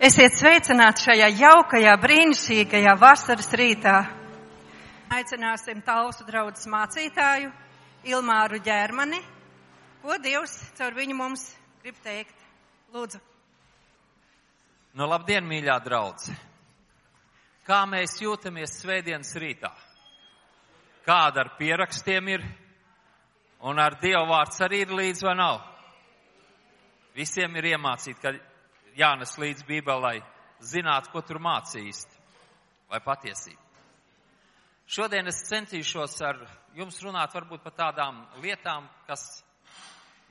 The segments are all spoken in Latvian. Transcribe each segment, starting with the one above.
Esiet sveicināti šajā jaukajā, brīnišķīgajā vasaras rītā. Aicināsim tausu draudzes mācītāju Ilmāru ģermani. Ko Dievs caur viņu mums grib teikt? Lūdzu. Nu, labdien, mīļā draudze! Kā mēs jūtamies svētdienas rītā? Kāda ar pierakstiem ir? Un ar Dievu vārds arī ir līdz vai nav? Visiem ir iemācīt, ka jānes līdz Bībelai, zināt, ko tur mācīst, vai patiesība. Šodien es centīšos ar jums runāt varbūt par tādām lietām, kas,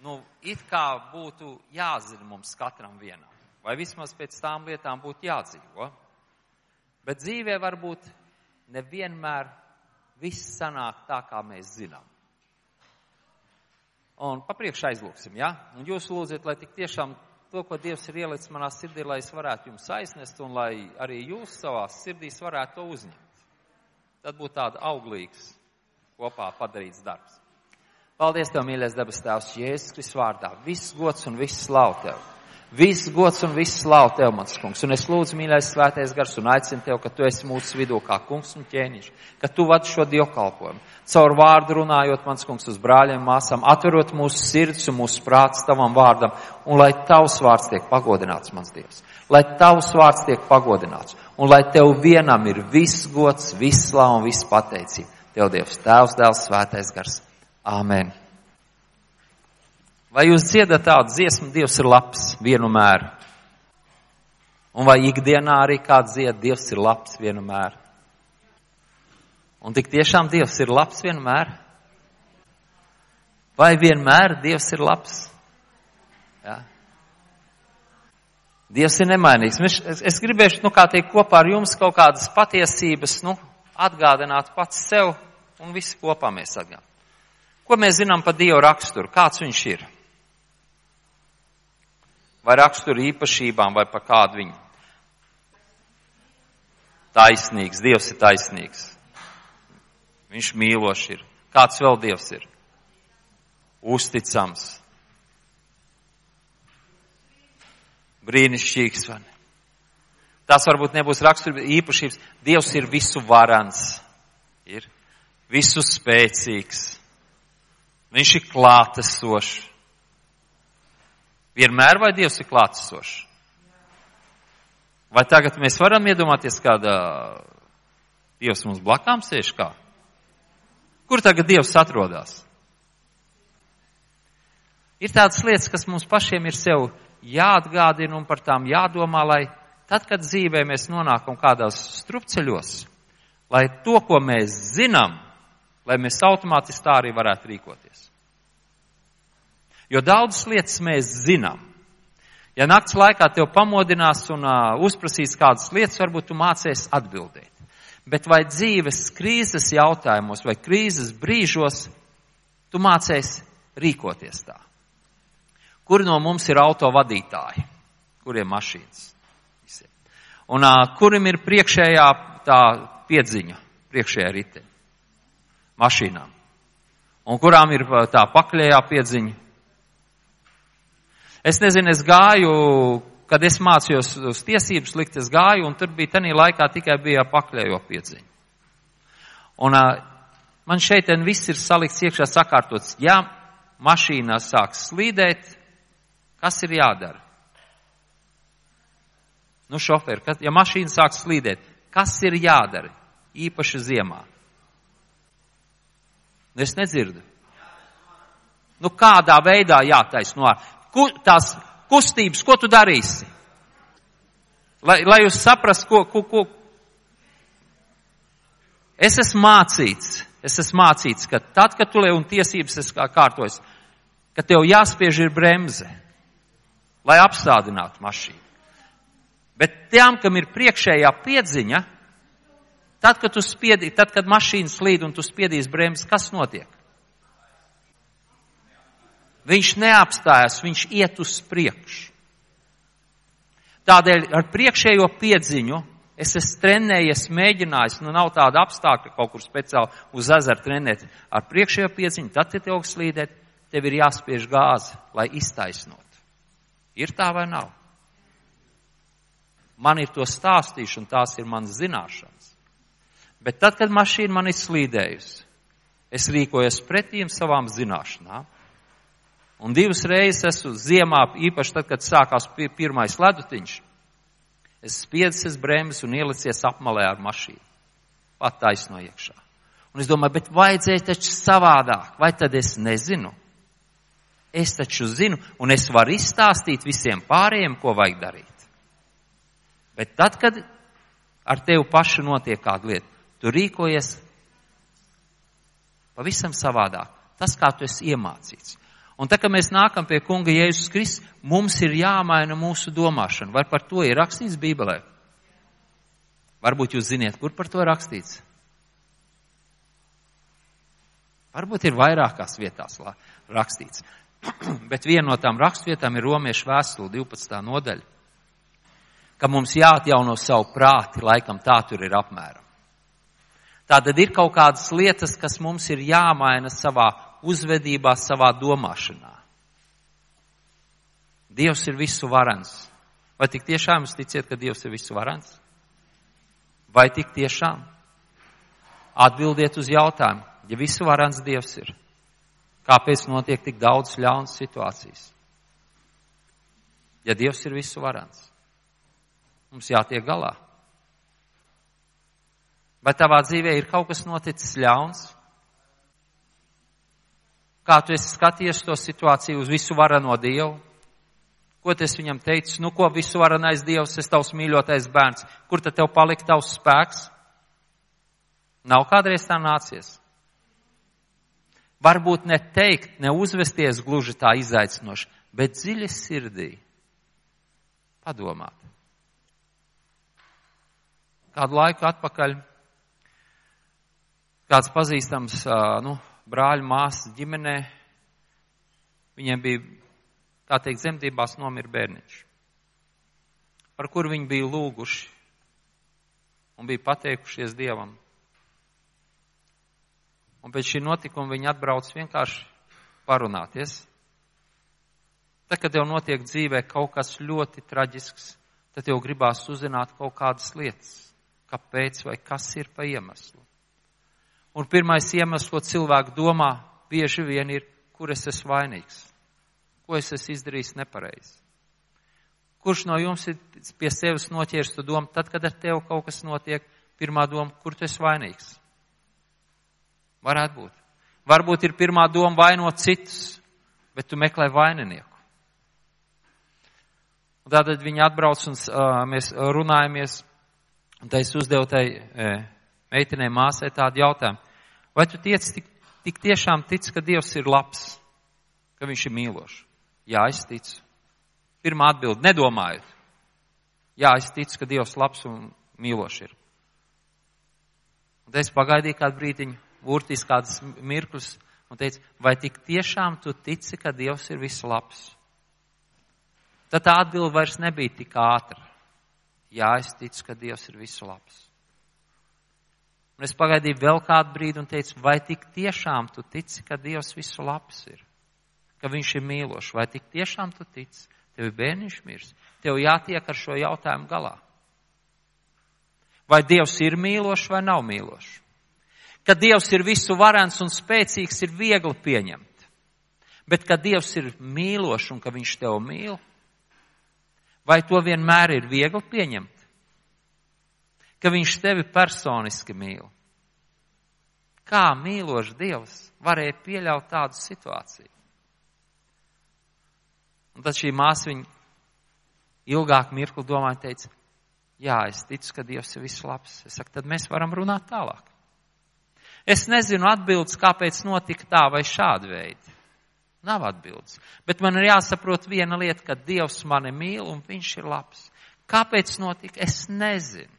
nu, it kā būtu jāzina mums katram vienam, vai vismaz pēc tām lietām būtu jādzīvo. Bet dzīvē varbūt nevienmēr viss sanāk tā, kā mēs zinām. Un papriekš aizlūksim, ja? Un jūs lūdziet, lai tik tiešām to, ko Dievs ir ielicis manā sirdī, lai es varētu jums aiznest un lai arī jūs savā sirdīs varētu to uzņemt. Tad būtu tāda auglīgs kopā padarīts darbs. Paldies Tev, mīļais debes Tēvs, Jēzus Kristus vārdā. Viss gods un viss slav Tev. Viss gods un viss slav Tev, mans kungs. Un es lūdzu, mīļais svētais gars, un aicinu Tev, ka Tu esi mūsu vidū kā kungs un ķēniņš, ka Tu vadi šo dievkalpojumu. Caur vārdu runājot, mans kungs, uz brāļiem, māsām, atverot mūsu sirds un mūsu prāts Tavam vārdam, un lai Tavs vārds tiek pagodināts, mans Dievs. Lai Tavs vārds tiek pagodināts, un lai Tev vienam ir viss gods, viss slav un viss pateicība. Tev Dievs, Tēvs, Dēls, Svētais gars. Āmen. Vai jūs dziedat tādu dziesmu, Dievs ir labs vienmēr? Un vai ikdienā arī kāds dzied, Dievs ir labs vienmēr? Un tik tiešām Dievs ir labs vienmēr? Vai vienmēr Dievs ir labs? Jā. Dievs ir nemainīgs. Es, es gribēšu, nu, kā teikt, kopā ar jums kaut kādas patiesības, nu, atgādināt pats sev un visi kopā mēs atgādinām. Ko mēs zinām par Dievu raksturu? Kāds viņš ir? Vai raksturu īpašībām, vai par kādu viņu? Taisnīgs, Dievs ir taisnīgs. Viņš mīlošs ir. Kāds vēl Dievs ir? Uzticams. Brīnišķīgs, vai ne? Tas varbūt nebūs rakstura īpašības. Dievs ir visu varans. Ir visu spēcīgs. Viņš ir klātesošs. Vienmēr vai Dievs ir klātesošs? Vai tagad mēs varam iedomāties, kāda Dievs mums blakām sēž kā? Kur tagad Dievs atrodas? Ir tādas lietas, kas mums pašiem ir sev jāatgādina un par tām jādomā, lai tad, kad dzīvē mēs nonākam kādās strupceļos, lai to, ko mēs zinām, lai mēs automātiski tā arī varētu rīkoties. Jo daudzas lietas mēs zinām. Ja nakts laikā tev pamodinās un uh, uzprasīs kādas lietas, varbūt tu mācies atbildēt. Bet vai dzīves krīzes jautājumos vai krīzes brīžos tu mācies rīkoties tā? Kur no mums ir auto vadītāji? Kuriem mašīnas? Visiem. Un uh, kurim ir priekšējā tā piedziņa, priekšējā rite? Mašīnām. Un kurām ir tā pakaļējā piedziņa? Es nezinu, es gāju, kad es mācījos uz tiesības likt, es gāju, un tur bija tanī laikā tikai bija pakļējo piedziņa. Un man šeit viss ir salikts iekšā sakārtots. Ja mašīnā sāks slīdēt, kas ir jādara? Nu, šoferi, kas, ja mašīna sāk slīdēt, kas ir jādara? Īpaši ziemā. Nu, es nedzirdu. Nu, kādā veidā jātaisno? Tās kustības, ko tu darīsi? Lai, lai jūs saprastu, ko, ko, ko. Es esmu mācīts, es esmu mācīts, ka tad, kad tu un tiesības es kā kārtojas, ka tev jāspiež ir bremze, lai apstādinātu mašīnu. Bet tiem, kam ir priekšējā piedziņa, tad, kad tu spiedi, tad, kad mašīna slīd un tu spiedīs bremzi, kas notiek? Viņš neapstājas, viņš iet uz priekšu. Tādēļ ar priekšējo piedziņu es esmu trenējies, mēģinājis, nu nav tāda apstākļa kaut kur speciāli uz ezeru trenēt. Ar priekšējo piedziņu, tad, ja tev slīdēt, tev ir jāspiež gāzi, lai iztaisnot. Ir tā vai nav? Man ir to stāstīšana, tās ir manas zināšanas. Bet tad, kad mašīna man ir slīdējusi, es rīkojos pretīm savām zināšanām. Un divas reizes esmu ziemā, īpaši tad, kad sākās pirmais ledutiņš, es spiedzis brēmas un ielicies apmalē ar mašīnu. Pat taisno iekšā. Un es domāju, bet vajadzēja taču savādāk, vai tad es nezinu? Es taču zinu, un es varu izstāstīt visiem pārējiem, ko vajag darīt. Bet tad, kad ar tevi pašu notiek kāda lieta, tu rīkojies pavisam savādāk. Tas, kā tu esi iemācīts. Un tā, kad mēs nākam pie kunga Jēzus Kristus, mums ir jāmaina mūsu domāšana. Vai par to ir rakstīts Bībelē? Varbūt jūs ziniet, kur par to rakstīts. Varbūt ir vairākās vietās rakstīts. Bet viena no tām rakstvietām ir Romiešu vēstule 12. nodaļa, ka mums jāatjauno savu prāti, laikam tā tur ir apmēram. Tātad ir kaut kādas lietas, kas mums ir jāmaina savā uzvedībā, savā domāšanā. Dievs ir visu varens. Vai tik tiešām jūs ticiet, ka Dievs ir visu varens? Vai tik tiešām? Atbildiet uz jautājumu, ja visu varens Dievs ir, kāpēc notiek tik daudz ļaunas situācijas? Ja Dievs ir visu varens, mums jātiek galā. Vai tavā dzīvē ir kaut kas noticis ļauns? Kā tu esi skatījies to situāciju uz visu varano Dievu? Ko tu esi viņam teicis? Nu, ko visu varanais Dievs, es tavs mīļotais bērns. Kur tad tev palika tavs spēks? Nav kādreiz tā nācies. Varbūt ne teikt, ne uzvesties gluži tā izaicinoši, bet dziļi sirdī padomāt. Kādu laiku atpakaļ kāds pazīstams, nu, brāļu māsas ģimenē, viņiem bija, tā teikt, zemdībās nomira bērniņš, par kuru viņi bija lūguši un bija pateikušies Dievam. Un pēc šī notikuma viņi atbrauc vienkārši parunāties. Tad, kad jau notiek dzīvē kaut kas ļoti traģisks, tad jau gribās uzzināt kaut kādas lietas, kāpēc vai kas ir pa iemeslu. Un pirmais iemesls, ko cilvēki domā, bieži vien ir, kur es esmu vainīgs, ko es esmu izdarījis nepareizi. Kurš no jums ir pie sevis noķēris to domu, tad, kad ar tevi kaut kas notiek, pirmā doma, kur tu esi vainīgs? Varētu būt. Varbūt ir pirmā doma vainot citus, bet tu meklē vaininieku. Un tātad viņi atbrauc un uh, mēs runājamies, un tā es uzdevu tai e, meitenei māsai tādu jautājumu. Vai tu tiec tik, tik tiešām tic, ka Dievs ir labs, ka Viņš ir mīlošs? Jā, es ticu. Pirmā atbilde, nedomājot. Jā, es ticu, ka Dievs labs un mīlošs ir. Un es pagaidīju kādu brīdiņu, burtiski kādus mirklus, un teicu, vai tik tiešām tu tici, ka Dievs ir visu labs? Tad tā atbilde vairs nebija tik ātra. Jā, es ticu, ka Dievs ir visu labs. Un es pagaidīju vēl kādu brīdi un teicu, vai tik tiešām tu tici, ka Dievs visu labs ir? Ka Viņš ir mīlošs, vai tik tiešām tu tici? Tev ir bērniņš mirs, tev jātiek ar šo jautājumu galā. Vai Dievs ir mīlošs vai nav mīlošs? Ka Dievs ir visu varens un spēcīgs, ir viegli pieņemt. Bet, ka Dievs ir mīlošs un ka Viņš tev mīl, vai to vienmēr ir viegli pieņemt? Ka viņš tevi personiski mīl. Kā mīlošs Dievs varēja pieļaut tādu situāciju? Un tad šī māsa viņa ilgāk mirkli domāja, teica, jā, es ticu, ka Dievs ir viss labs. Es saku, tad mēs varam runāt tālāk. Es nezinu atbildes, kāpēc notika tā vai šāda veida. Nav atbildes. Bet man ir jāsaprot viena lieta, ka Dievs mani mīl un viņš ir labs. Kāpēc notika? Es nezinu.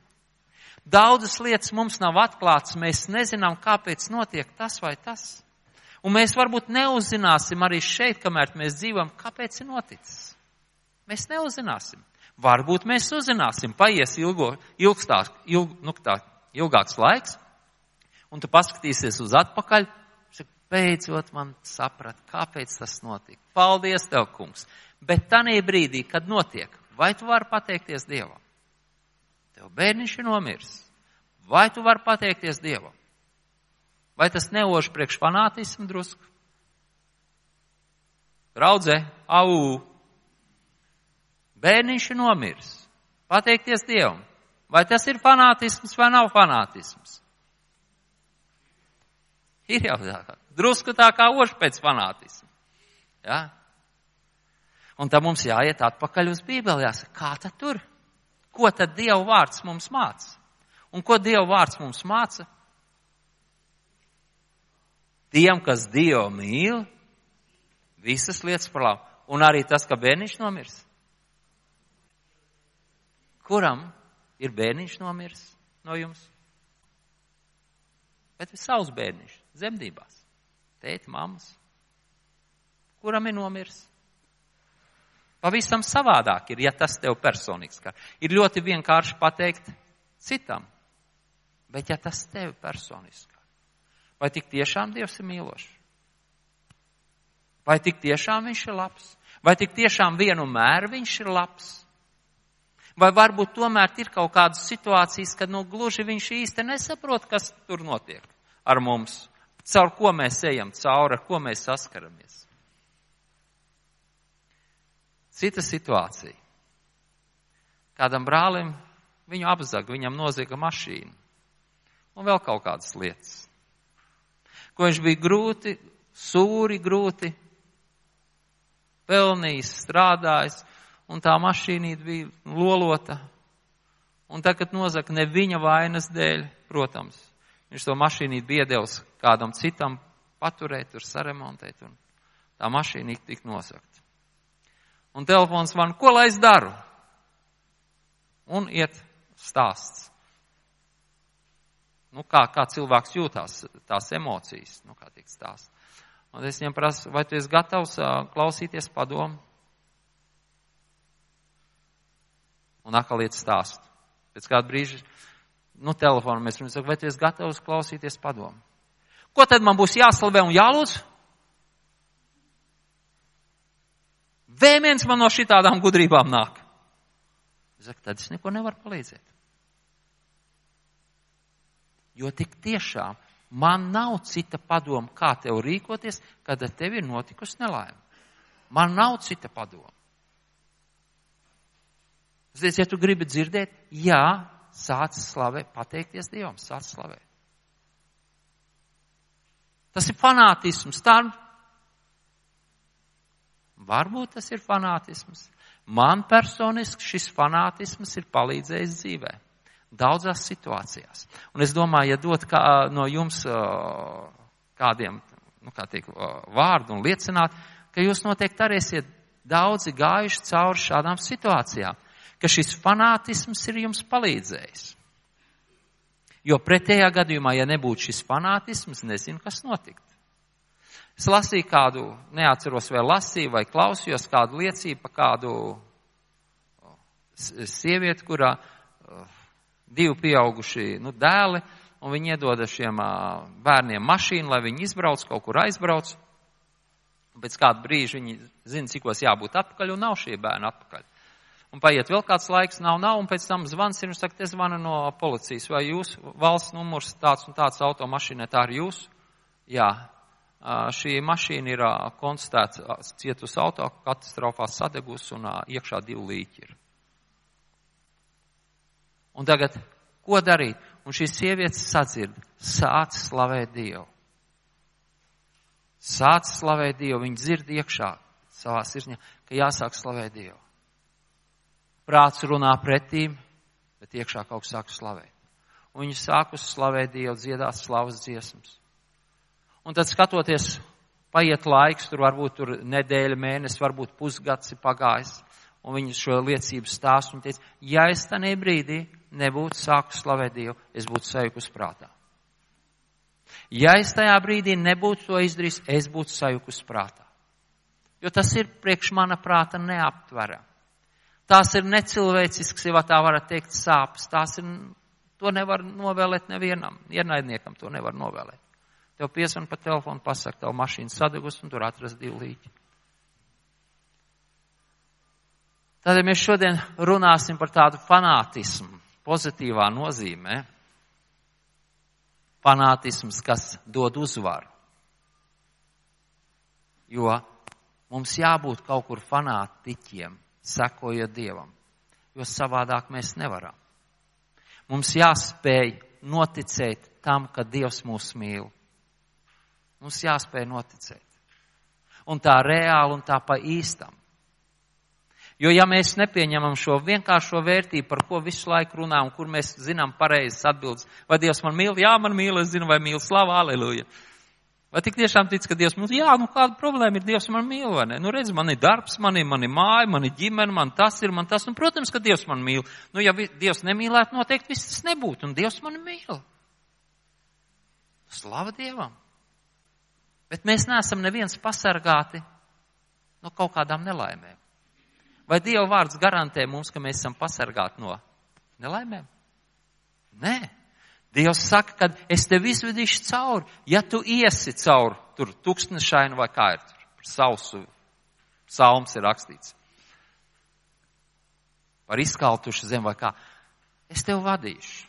Daudzas lietas mums nav atklātas, mēs nezinām, kāpēc notiek tas vai tas. Un mēs varbūt neuzzināsim arī šeit, kamēr mēs dzīvojam, kāpēc ir noticis. Mēs neuzzināsim. Varbūt mēs uzzināsim, paies ilgo, ilgstāk, ilg, nu, tā, ilgāks laiks, un tu paskatīsies uz atpakaļ, beidzot man saprat, kāpēc tas notika. Paldies tev, kungs! Bet tanī brīdī, kad notiek, vai tu vari pateikties Dievam? Tev bērniņš ir nomiris. Vai tu vari pateikties Dievam? Vai tas neož priekš fanātismu drusku? Raudzē, au! Bērniņš ir nomiris. Pateikties Dievam. Vai tas ir fanātisms vai nav fanātisms? Ir jau tā, drusku tā kā ož pēc fanātismu. Ja? Un tad mums jāiet atpakaļ uz Bībeli, jāsaka, kā tad tur? Ko tad Dieva vārds mums māca? Un ko Dieva vārds mums māca? Tiem, kas Dievu mīl, visas lietas par labu. Un arī tas, ka bērniņš nomirs. Kuram ir bērniņš nomirs no jums? Bet ir savs bērniņš, zemdībās. Tēti, mammas. Kuram ir nomirs? Pavisam savādāk ir, ja tas tev personīgs kā. Ir ļoti vienkārši pateikt citam. Bet ja tas tev personiski, vai tik tiešām Dievs ir mīlošs? Vai tik tiešām viņš ir labs? Vai tik tiešām vienu mēru viņš ir labs? Vai varbūt tomēr ir kaut kādas situācijas, kad nu gluži viņš īsti nesaprot, kas tur notiek ar mums, caur ko mēs ejam cauri, ar ko mēs saskaramies? Cita situācija. Kādam brālim viņu apzaga, viņam noziega mašīnu. Un vēl kaut kādas lietas. Ko viņš bija grūti, sūri grūti, pelnījis, strādājis, un tā mašīnīte bija lolota. Un tagad nozaka ne viņa vainas dēļ, protams. Viņš to mašīnīti bija devis kādam citam paturēt, tur saremontēt, un tā mašīnīte tika nosakt. Un telefons man, ko lai es daru? Un iet stāsts. Nu, kā, kā cilvēks jūtās, tās emocijas, nu, kā tiek stāsts. Un es viņam prasu, vai tu esi gatavs klausīties padomu? Un atkal iet stāst. Pēc kāda brīža, nu, telefonu mēs runājam, vai tu esi gatavs klausīties padomu? Ko tad man būs jāslavē un jālūdz? Vēmiens man no šitādām gudrībām nāk. Saku, tad es neko nevaru palīdzēt. Jo tik tiešām man nav cita padoma, kā tev rīkoties, kad tev ir notikusi nelaime. Man nav cita padoma. Ziniet, ja tu gribi dzirdēt, jā, sāc slavēt, pateikties Dievam, sāc slavēt. Tas ir fanātisms. Tā Varbūt tas ir fanātisms. Man personiski šis fanātisms ir palīdzējis dzīvē. Daudzās situācijās. Un es domāju, ja dot kā, no jums kādiem, nu, kā tiek, vārdu un liecināt, ka jūs noteikti arī esat daudzi gājuši cauri šādām situācijām, ka šis fanātisms ir jums palīdzējis. Jo pretējā gadījumā, ja nebūtu šis fanātisms, nezinu, kas notikt. Es lasīju kādu, neatceros vai lasīju vai klausījos kādu liecību par kādu sievieti, kurā divi pieauguši nu, dēli, un viņi iedoda šiem bērniem mašīnu, lai viņi izbrauc, kaut kur aizbrauc. Pēc kāda brīža viņi zina, cikos jābūt atpakaļ, un nav šie bērni atpakaļ. Un paiet vēl kāds laiks, nav, nav, un pēc tam zvans ir, un saka, te zvana no policijas, vai jūs valsts numurs tāds un tāds automašīnai, tā ir jūs? Jā, šī mašīna ir konstatēta cietus auto katastrofā sadegus un iekšā divi līķi ir. Un tagad, ko darīt? Un šīs sievietes sadzird, sāc slavēt Dievu. Sāc slavēt Dievu, viņi dzird iekšā savā sirsniņā, ka jāsāk slavēt Dievu. Prāts runā pretīm, bet iekšā kaut kas sāk slavēt. Un viņi sāk uz slavēt Dievu, dziedāt slavas dziesmas. Un tad skatoties, paiet laiks, tur varbūt tur nedēļa, mēnesis, varbūt pusgads ir pagājis, un viņi šo liecību stāst un teica, ja es tanī brīdī nebūtu sāku slavēt Dievu, es būtu sajukus prātā. Ja es tajā brīdī nebūtu to izdarījis, es būtu sajukus prātā. Jo tas ir priekš mana prāta neaptverami. Tās ir necilvēcisks, ja tā varat teikt, sāpes. Tās ir, to nevar novēlēt nevienam. Ienaidniekam to nevar novēlēt. Tev piesvan pa telefonu, pasaka, tev mašīna sadegus un tur atrast divu līķi. Tādēļ mēs šodien runāsim par tādu fanātismu, pozitīvā nozīmē fanātisms, kas dod uzvaru. Jo mums jābūt kaut kur fanātiķiem, sekojot Dievam, jo savādāk mēs nevaram. Mums jāspēj noticēt tam, ka Dievs mūs mīl. Mums jāspēj noticēt. Un tā reāli un tā pa īstam. Jo ja mēs nepieņemam šo vienkāršo vērtību, par ko visu laiku runā un kur mēs zinām pareizes atbildes, vai Dievs man mīl, jā, man mīl, es zinu, vai mīl, slavu, aleluja. Vai tik tiešām tic, ka Dievs mums, jā, nu kāda problēma ir, Dievs man mīl, vai ne? Nu redz, man ir darbs, man ir, man ir māja, man ir ģimene, man tas ir, man tas, un protams, ka Dievs man mīl. Nu, ja Dievs nemīlētu, noteikti viss tas nebūtu, un Dievs man mīl. Slava Dievam! Bet mēs neesam neviens pasargāti no kaut kādām nelaimēm. Vai Dieva vārds garantē mums, ka mēs esam pasargāti no nelaimēm? Nē. Dievs saka, ka es tevi izvedīšu cauri, ja tu iesi cauri tur tūkstnešainu vai kā ir tur, sausu, psalms ir rakstīts. Par izkaltušu zem vai kā. Es tevi vadīšu.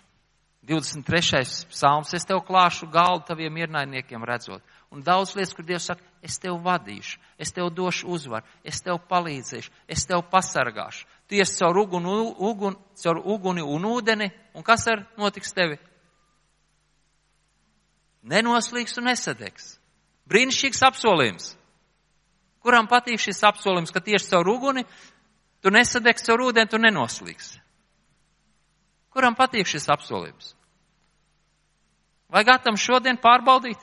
23. psalms, es tev klāšu galdu taviem iernaidniekiem redzot. Un daudz lietas, kur Dievs saka, es tev vadīšu, es tev došu uzvaru, es tev palīdzēšu, es tev pasargāšu. Tu ies caur uguni, ugun, caur uguni un ūdeni, un kas ar notiks tevi? Nenoslīgs un nesadegs. Brīnišķīgs apsolījums. Kuram patīk šis apsolījums, ka tieši caur uguni tu nesadegs caur ūdeni, tu nenoslīgs? Kuram patīk šis apsolījums? Vai gatavam šodien pārbaudīt?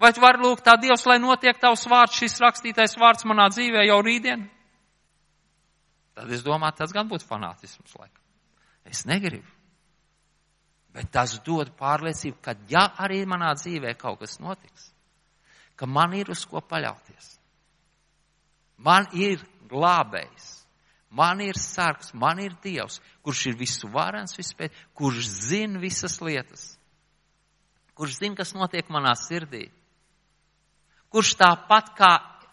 Vai tu vari lūgt tā Dievs, lai notiek tavs vārds, šis rakstītais vārds manā dzīvē jau rītdien? Tad es domāju, tas gan būtu fanātisms laikam. Es negribu. Bet tas dod pārliecību, ka ja arī manā dzīvē kaut kas notiks, ka man ir uz ko paļauties. Man ir glābējs. Man ir sargs, man ir Dievs, kurš ir visu varens, vispēt, kurš zina visas lietas, kurš zina, kas notiek manā sirdī, kurš tāpat kā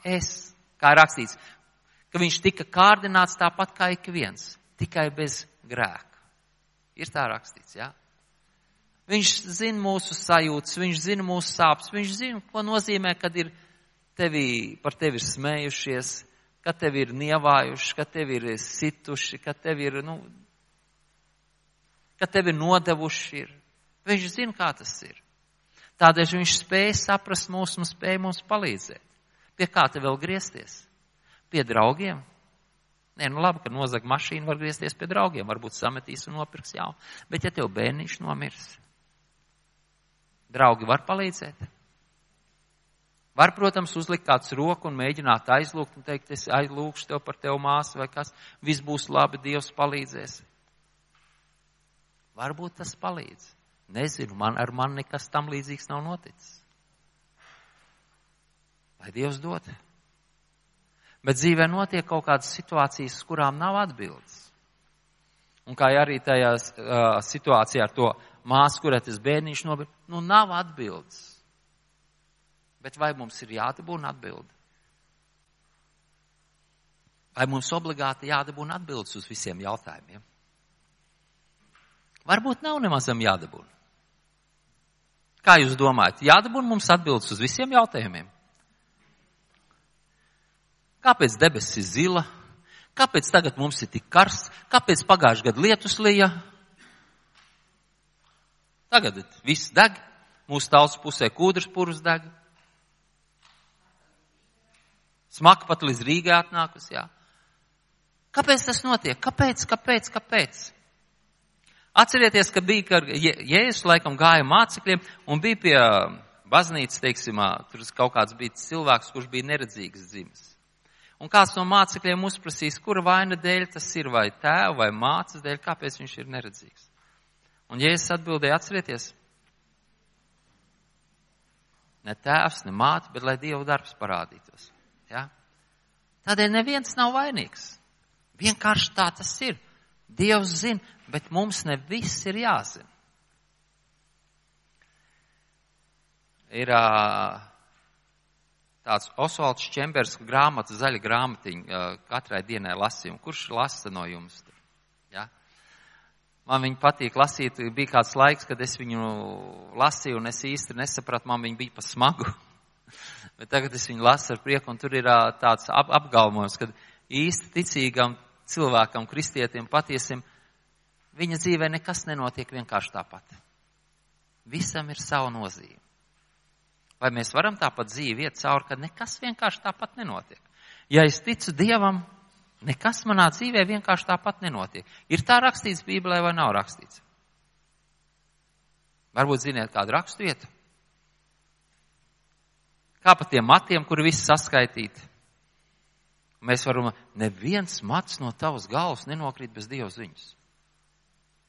es, kā rakstīts, ka viņš tika kārdināts tāpat kā ik viens, tikai bez grēka. Ir tā rakstīts, jā? Ja? Viņš zina mūsu sajūtas, viņš zina mūsu sāpes, viņš zina, ko nozīmē, kad ir tevi, par tevi ir smējušies, ka tevi ir nievājuši, ka tevi ir situši, ka tevi ir, nu, ka tevi nodevuši. Ir. Viņš zina, kā tas ir. Tādēļ viņš spēja saprast mūs un spēja mums palīdzēt. Pie kā te vēl griezties? Pie draugiem? Nē, nu labi, ka nozag mašīnu var griezties pie draugiem, varbūt sametīs un nopirks jaunu. Bet ja tev bērniņš nomirs, draugi var palīdzēt? Var, protams, uzlikt kāds roku un mēģināt aizlūgt un teikt, es aizlūkšu tev par tevu māsu vai kas, viss būs labi, Dievs palīdzēs. Varbūt tas palīdz. Nezinu, man ar mani nekas tam līdzīgs nav noticis. Lai Dievs dod. Bet dzīvē notiek kaut kādas situācijas, kurām nav atbildes. Un kā arī tajā uh, situācijā ar to māsu, kurai tas bērniņš nobīr, nu nav atbildes. Bet vai mums ir jādabūna atbildi? Vai mums obligāti jādabūna atbildes uz visiem jautājumiem? Varbūt nav nemazam jādabūna. Kā jūs domājat, jādabūna mums atbildes uz visiem jautājumiem? Kāpēc debesis ir zila? Kāpēc tagad mums ir tik karsts? Kāpēc pagājušajā gadā lietus lija? Tagad viss deg, mūsu tautas pusē kūdras purvs deg. Smaka pat līdz Rīgai atnākus, jā. Kāpēc tas notiek? Kāpēc, kāpēc, kāpēc? Atcerieties, ka bija, ka Jēzus laikam gāja mācekļiem un bija pie baznīcas, teiksim, tur kaut kāds bija cilvēks, kurš bija neredzīgs dzimis. Un kāds no mācekļiem uzprasīs, kura vaina dēļ tas ir, vai tēva vai mācas dēļ, kāpēc viņš ir neredzīgs. Un Jēzus atbildēja, atcerieties, ne tēvs, ne māte, bet lai Dieva darbs parādītos. Ja? Tādēļ neviens nav vainīgs. Vienkārši tā tas ir. Dievs zina, bet mums ne viss ir jāzina. Ir tāds Osvalds Čembers grāmata, zaļa grāmatiņa, katrai dienai lasījumu. Kurš lasa no jums? Ja? Man viņa patīk lasīt. Bija kāds laiks, kad es viņu lasīju, un es īsti nesapratu, man viņa bija pa smagu. Bet tagad es viņu lasu ar prieku, un tur ir tāds ap apgalvojums, ka īsti ticīgam cilvēkam, kristietim, patiesim, viņa dzīvē nekas nenotiek vienkārši tāpat. Visam ir sava nozīme. Vai mēs varam tāpat dzīvi iet cauri, ka nekas vienkārši tāpat nenotiek? Ja es ticu Dievam, Nekas manā dzīvē vienkārši tāpat nenotiek. Ir tā rakstīts Bībelē vai nav rakstīts? Varbūt ziniet kādu rakstu vietu? Kā pa tiem matiem, kuri visi saskaitīti? Mēs varam, neviens mats no tavas galvas nenokrīt bez Dieva ziņas.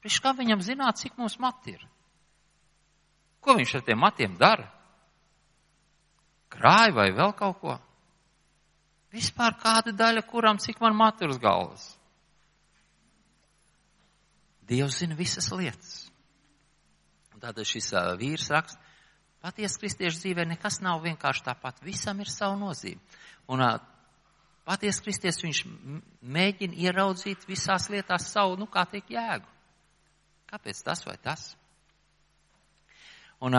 Priekš kā viņam zināt, cik mums mati ir? Ko viņš ar tiem matiem dara? Krāj vai vēl kaut ko? Vispār kāda daļa, kuram cik man matu uz galvas. Dievs zina visas lietas. Tātad šis uh, vīrs raksta, patiesi kristiešu dzīvē nekas nav vienkārši tāpat, visam ir savu nozīmi. Un uh, patiesi kristietis viņš mēģina ieraudzīt visās lietās savu, nu kā teikt, jēgu. Kāpēc tas vai tas? Un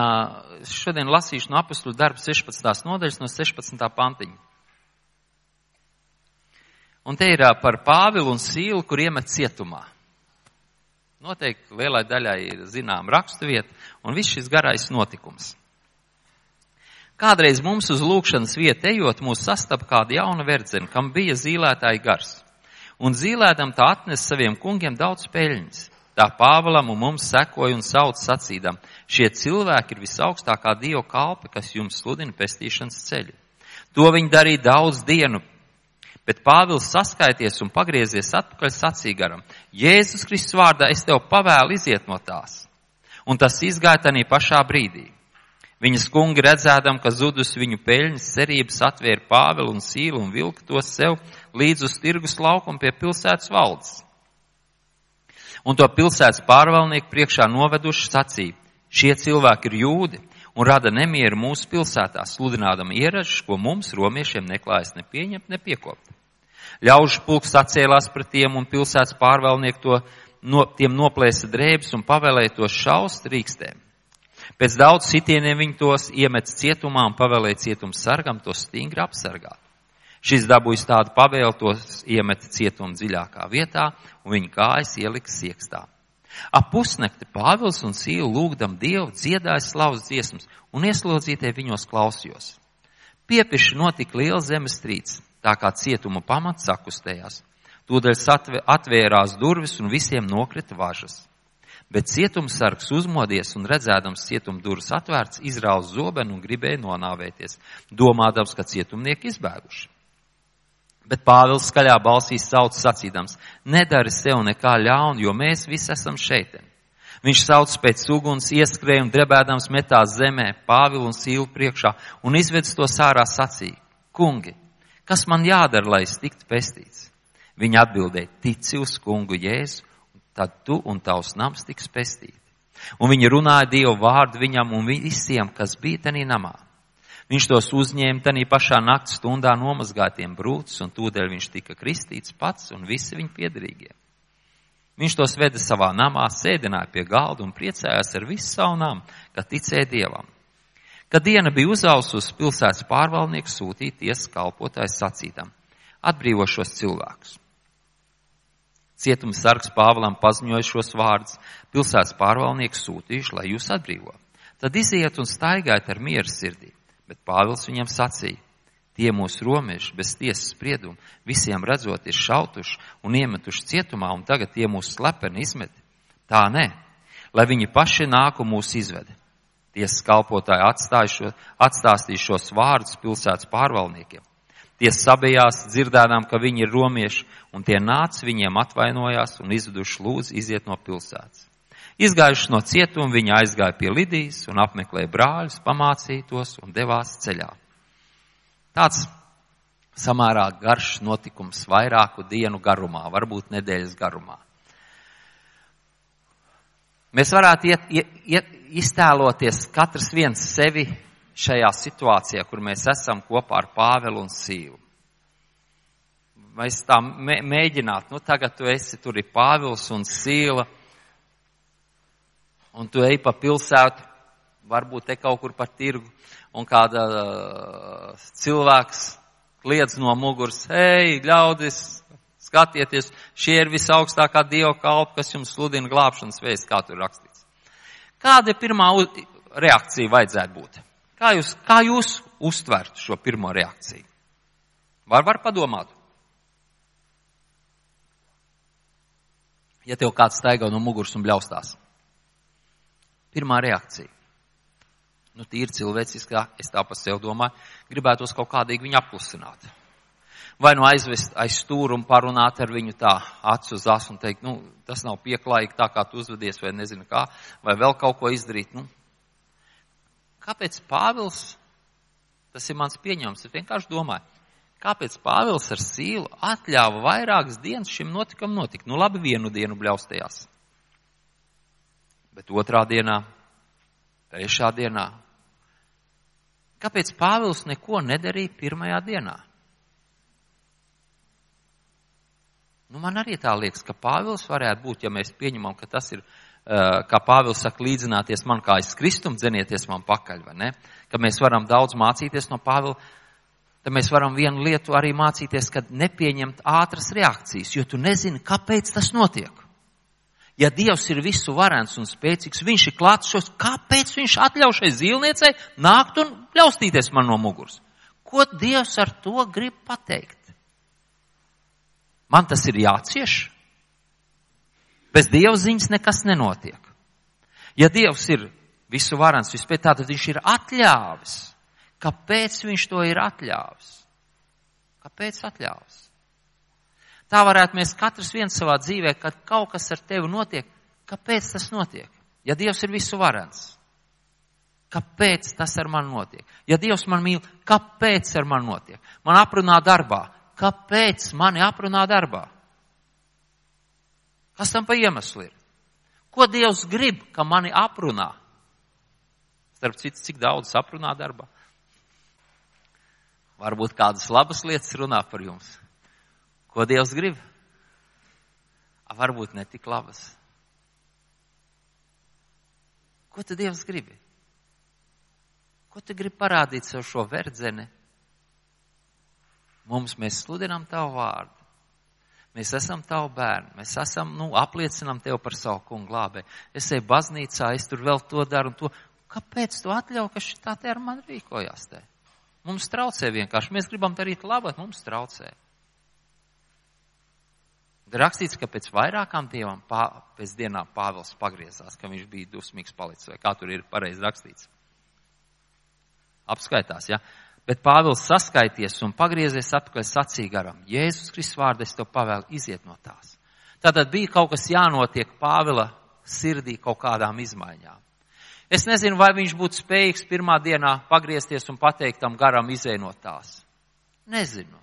šodien lasīšu no apustuļu darba 16. nodaļas no 16. pantiņa. Un te ir par Pāvilu un Sīlu, kur iemet cietumā. Noteikti lielai daļai ir zinām raksturvieta un viss šis garais notikums. Kādreiz mums uz lūkšanas vietu ejot, mūs sastap kāda jauna verdzena, kam bija zīlētāji gars. Un zīlētam tā atnes saviem kungiem daudz peļņas. Tā Pāvēlam un mums sekoja un sauc sacīdam, šie cilvēki ir visaugstākā Dieva kalpi, kas jums sludina pestīšanas ceļu. To viņi darīja daudz dienu, Bet Pāvils saskaities un pagriezies atpakaļ sacīgaram. Jēzus Kristus vārdā es tev pavēlu iziet no tās. Un tas izgāja tanī pašā brīdī. Viņas kungi redzēdam, ka zudus viņu peļņas cerības atvēra Pāvilu un Sīlu un vilka tos sev līdz uz tirgus laukumu pie pilsētas valdes. Un to pilsētas pārvalnieku priekšā noveduši sacīja, šie cilvēki ir jūdi un rada nemieru mūsu pilsētā, sludinādami ieražas, ko mums, romiešiem, neklājas ne pieņemt, ne piekopt. Ļaužu pulks sacēlās pret tiem un pilsētas pārvalnieku to no, tiem noplēsa drēbes un pavēlēja tos šaust rīkstēm. Pēc daudz sitieniem viņi tos iemet cietumā un pavēlēja cietums sargam tos stingri apsargāt. Šis dabūjis tādu pavēlu, tos iemet cietuma dziļākā vietā un viņa kājas ielika siekstā. Ap pusnakti Pāvils un Sīla lūgdam Dievu dziedāja slavas dziesmas un ieslodzītie viņos klausījos. Piepiši notika liela zemestrīce, tā kā cietuma pamats sakustējās. Tūdaļ atvērās durvis un visiem nokrita važas. Bet cietumsargs uzmodies un redzēdams cietuma durvis atvērts, izrāva zobenu un gribēja nonāvēties, domādams, ka cietumnieki izbēguši. Bet Pāvils skaļā balsī sauc sacīdams, nedari sev nekā ļaunu, jo mēs visi esam šeit. Viņš sauc pēc uguns, ieskrēja un drebēdams metās zemē, Pāvilu un Sīlu priekšā un izvedz to sārā sacīja, kungi, Kas man jādara, lai es tiktu pestīts? Viņa atbildēja, tici uz kungu Jēzu, tad tu un tavs nams tiks pestīti. Un viņi runāja Dievu vārdu viņam un visiem, kas bija tenī namā. Viņš tos uzņēma tenī pašā naktas stundā nomazgātiem brūcis, un tūdēļ viņš tika kristīts pats un visi viņa piedarīgie. Viņš tos veda savā namā, sēdināja pie galda un priecājās ar visu savu namu, ka ticēja Dievam. Kad diena bija uzausus, pilsētas pārvaldnieks sūtīja tiesas kalpotājs sacītam - atbrīvo šos cilvēkus. Cietums sargs Pāvēlam paziņoja šos vārdus, pilsētas pārvaldnieks sūtījuši, lai jūs atbrīvo. Tad iziet un staigājiet ar mieru sirdī, bet Pāvils viņam sacīja, tie mūsu romieši bez tiesas spriedumu visiem redzot ir šautuši un iemetuši cietumā un tagad tie mūsu slepeni izmeti. Tā nē, lai viņi paši nāk un mūs izvede. Tiesas kalpotāji atstāstīja šos vārdus pilsētas pārvaldniekiem. Tie sabijās, dzirdēdām, ka viņi ir romieši, un tie nāca viņiem atvainojās un izveduši lūdzu iziet no pilsētas. Izgājuši no cietuma, viņi aizgāja pie Lidijas un apmeklēja brāļus, pamācītos un devās ceļā. Tāds samērā garš notikums vairāku dienu garumā, varbūt nedēļas garumā. Mēs varētu iet, iet, iet, iztēloties katrs viens sevi šajā situācijā, kur mēs esam kopā ar Pāvelu un Sīvu. Mēs tā mēģināt, nu tagad tu esi tur ir Pāvils un Sīla, un tu ej pa pilsētu, varbūt te kaut kur pa tirgu, un kāda uh, cilvēks kliedz no muguras, hei, ļaudis, skatieties, šie ir visaugstākā dieva kalpa, kas jums sludina glābšanas vēsts, kā tur rakstīts. Kāda ir pirmā reakcija vajadzētu būt? Kā jūs, kā jūs uztvertu šo pirmo reakciju? Var, var padomāt. Ja tev kāds staigā no muguras un bļaustās. Pirmā reakcija. Nu, tīri cilvēciskā, es tā pa sev domāju, gribētos kaut kādīgi viņu apklusināt. Vai nu aizvest aiz stūru un parunāt ar viņu tā acu uz asu un teikt, nu, tas nav pieklājīgi tā, kā tu uzvedies, vai nezinu kā, vai vēl kaut ko izdarīt. Nu, kāpēc Pāvils, tas ir mans pieņēmums, es vienkārši domāju, kāpēc Pāvils ar sīlu atļāva vairākas dienas šim notikam notikt? Nu, labi, vienu dienu bļaustījās. Bet otrā dienā, trešā dienā, Kāpēc Pāvils neko nedarīja pirmajā dienā? Nu, man arī tā liekas, ka Pāvils varētu būt, ja mēs pieņemam, ka tas ir, kā Pāvils saka, līdzināties man kā es kristumu, dzenieties man pakaļ, vai ne? Ka mēs varam daudz mācīties no Pāvila, tad mēs varam vienu lietu arī mācīties, kad nepieņemt ātras reakcijas, jo tu nezini, kāpēc tas notiek. Ja Dievs ir visu varens un spēcīgs, viņš ir klāts šos, kāpēc viņš atļauj šai zīlniecei nākt un ļaustīties man no muguras? Ko Dievs ar to grib pateikt? Man tas ir jācieš. Bez Dieva ziņas nekas nenotiek. Ja Dievs ir visu varens, vispēc tātad viņš ir atļāvis. Kāpēc viņš to ir atļāvis? Kāpēc atļāvis? Tā varētu mēs katrs viens savā dzīvē, kad kaut kas ar tevi notiek, kāpēc tas notiek? Ja Dievs ir visu varens, kāpēc tas ar mani notiek? Ja Dievs man mīl, kāpēc ar mani notiek? Man aprunā darbā, kāpēc mani aprunā darbā? Kas tam pa iemeslu ir? Ko Dievs grib, ka mani aprunā? Starp citu, cik daudz aprunā darbā? Varbūt kādas labas lietas runā par jums. Ko Dievs grib? A, varbūt ne tik labas. Ko tad Dievs grib? Ko tu gribi parādīt sev šo verdzeni? Mums mēs sludinām tavu vārdu. Mēs esam tavu bērni. Mēs esam, nu, apliecinām tevi par savu kungu glābē. Es eju baznīcā, es tur vēl to daru un to. Kāpēc tu atļauj, ka šitā te ar mani rīkojās te? Mums traucē vienkārši. Mēs gribam darīt labu, bet mums traucē. Rakstīts, ka pēc vairākām dievām, pā, pēc dienām Pāvils pagriezās, ka viņš bija dusmīgs palicis, vai kā tur ir pareizi rakstīts. Apskaitās, ja? Bet Pāvils saskaities un pagriezies atpakaļ sacīja garam, Jēzus Kristus vārdu es tev pavēlu iziet no tās. Tātad bija kaut kas jānotiek Pāvila sirdī kaut kādām izmaiņām. Es nezinu, vai viņš būtu spējīgs pirmā dienā pagriezties un pateikt tam garam izēnot tās. Nezinu.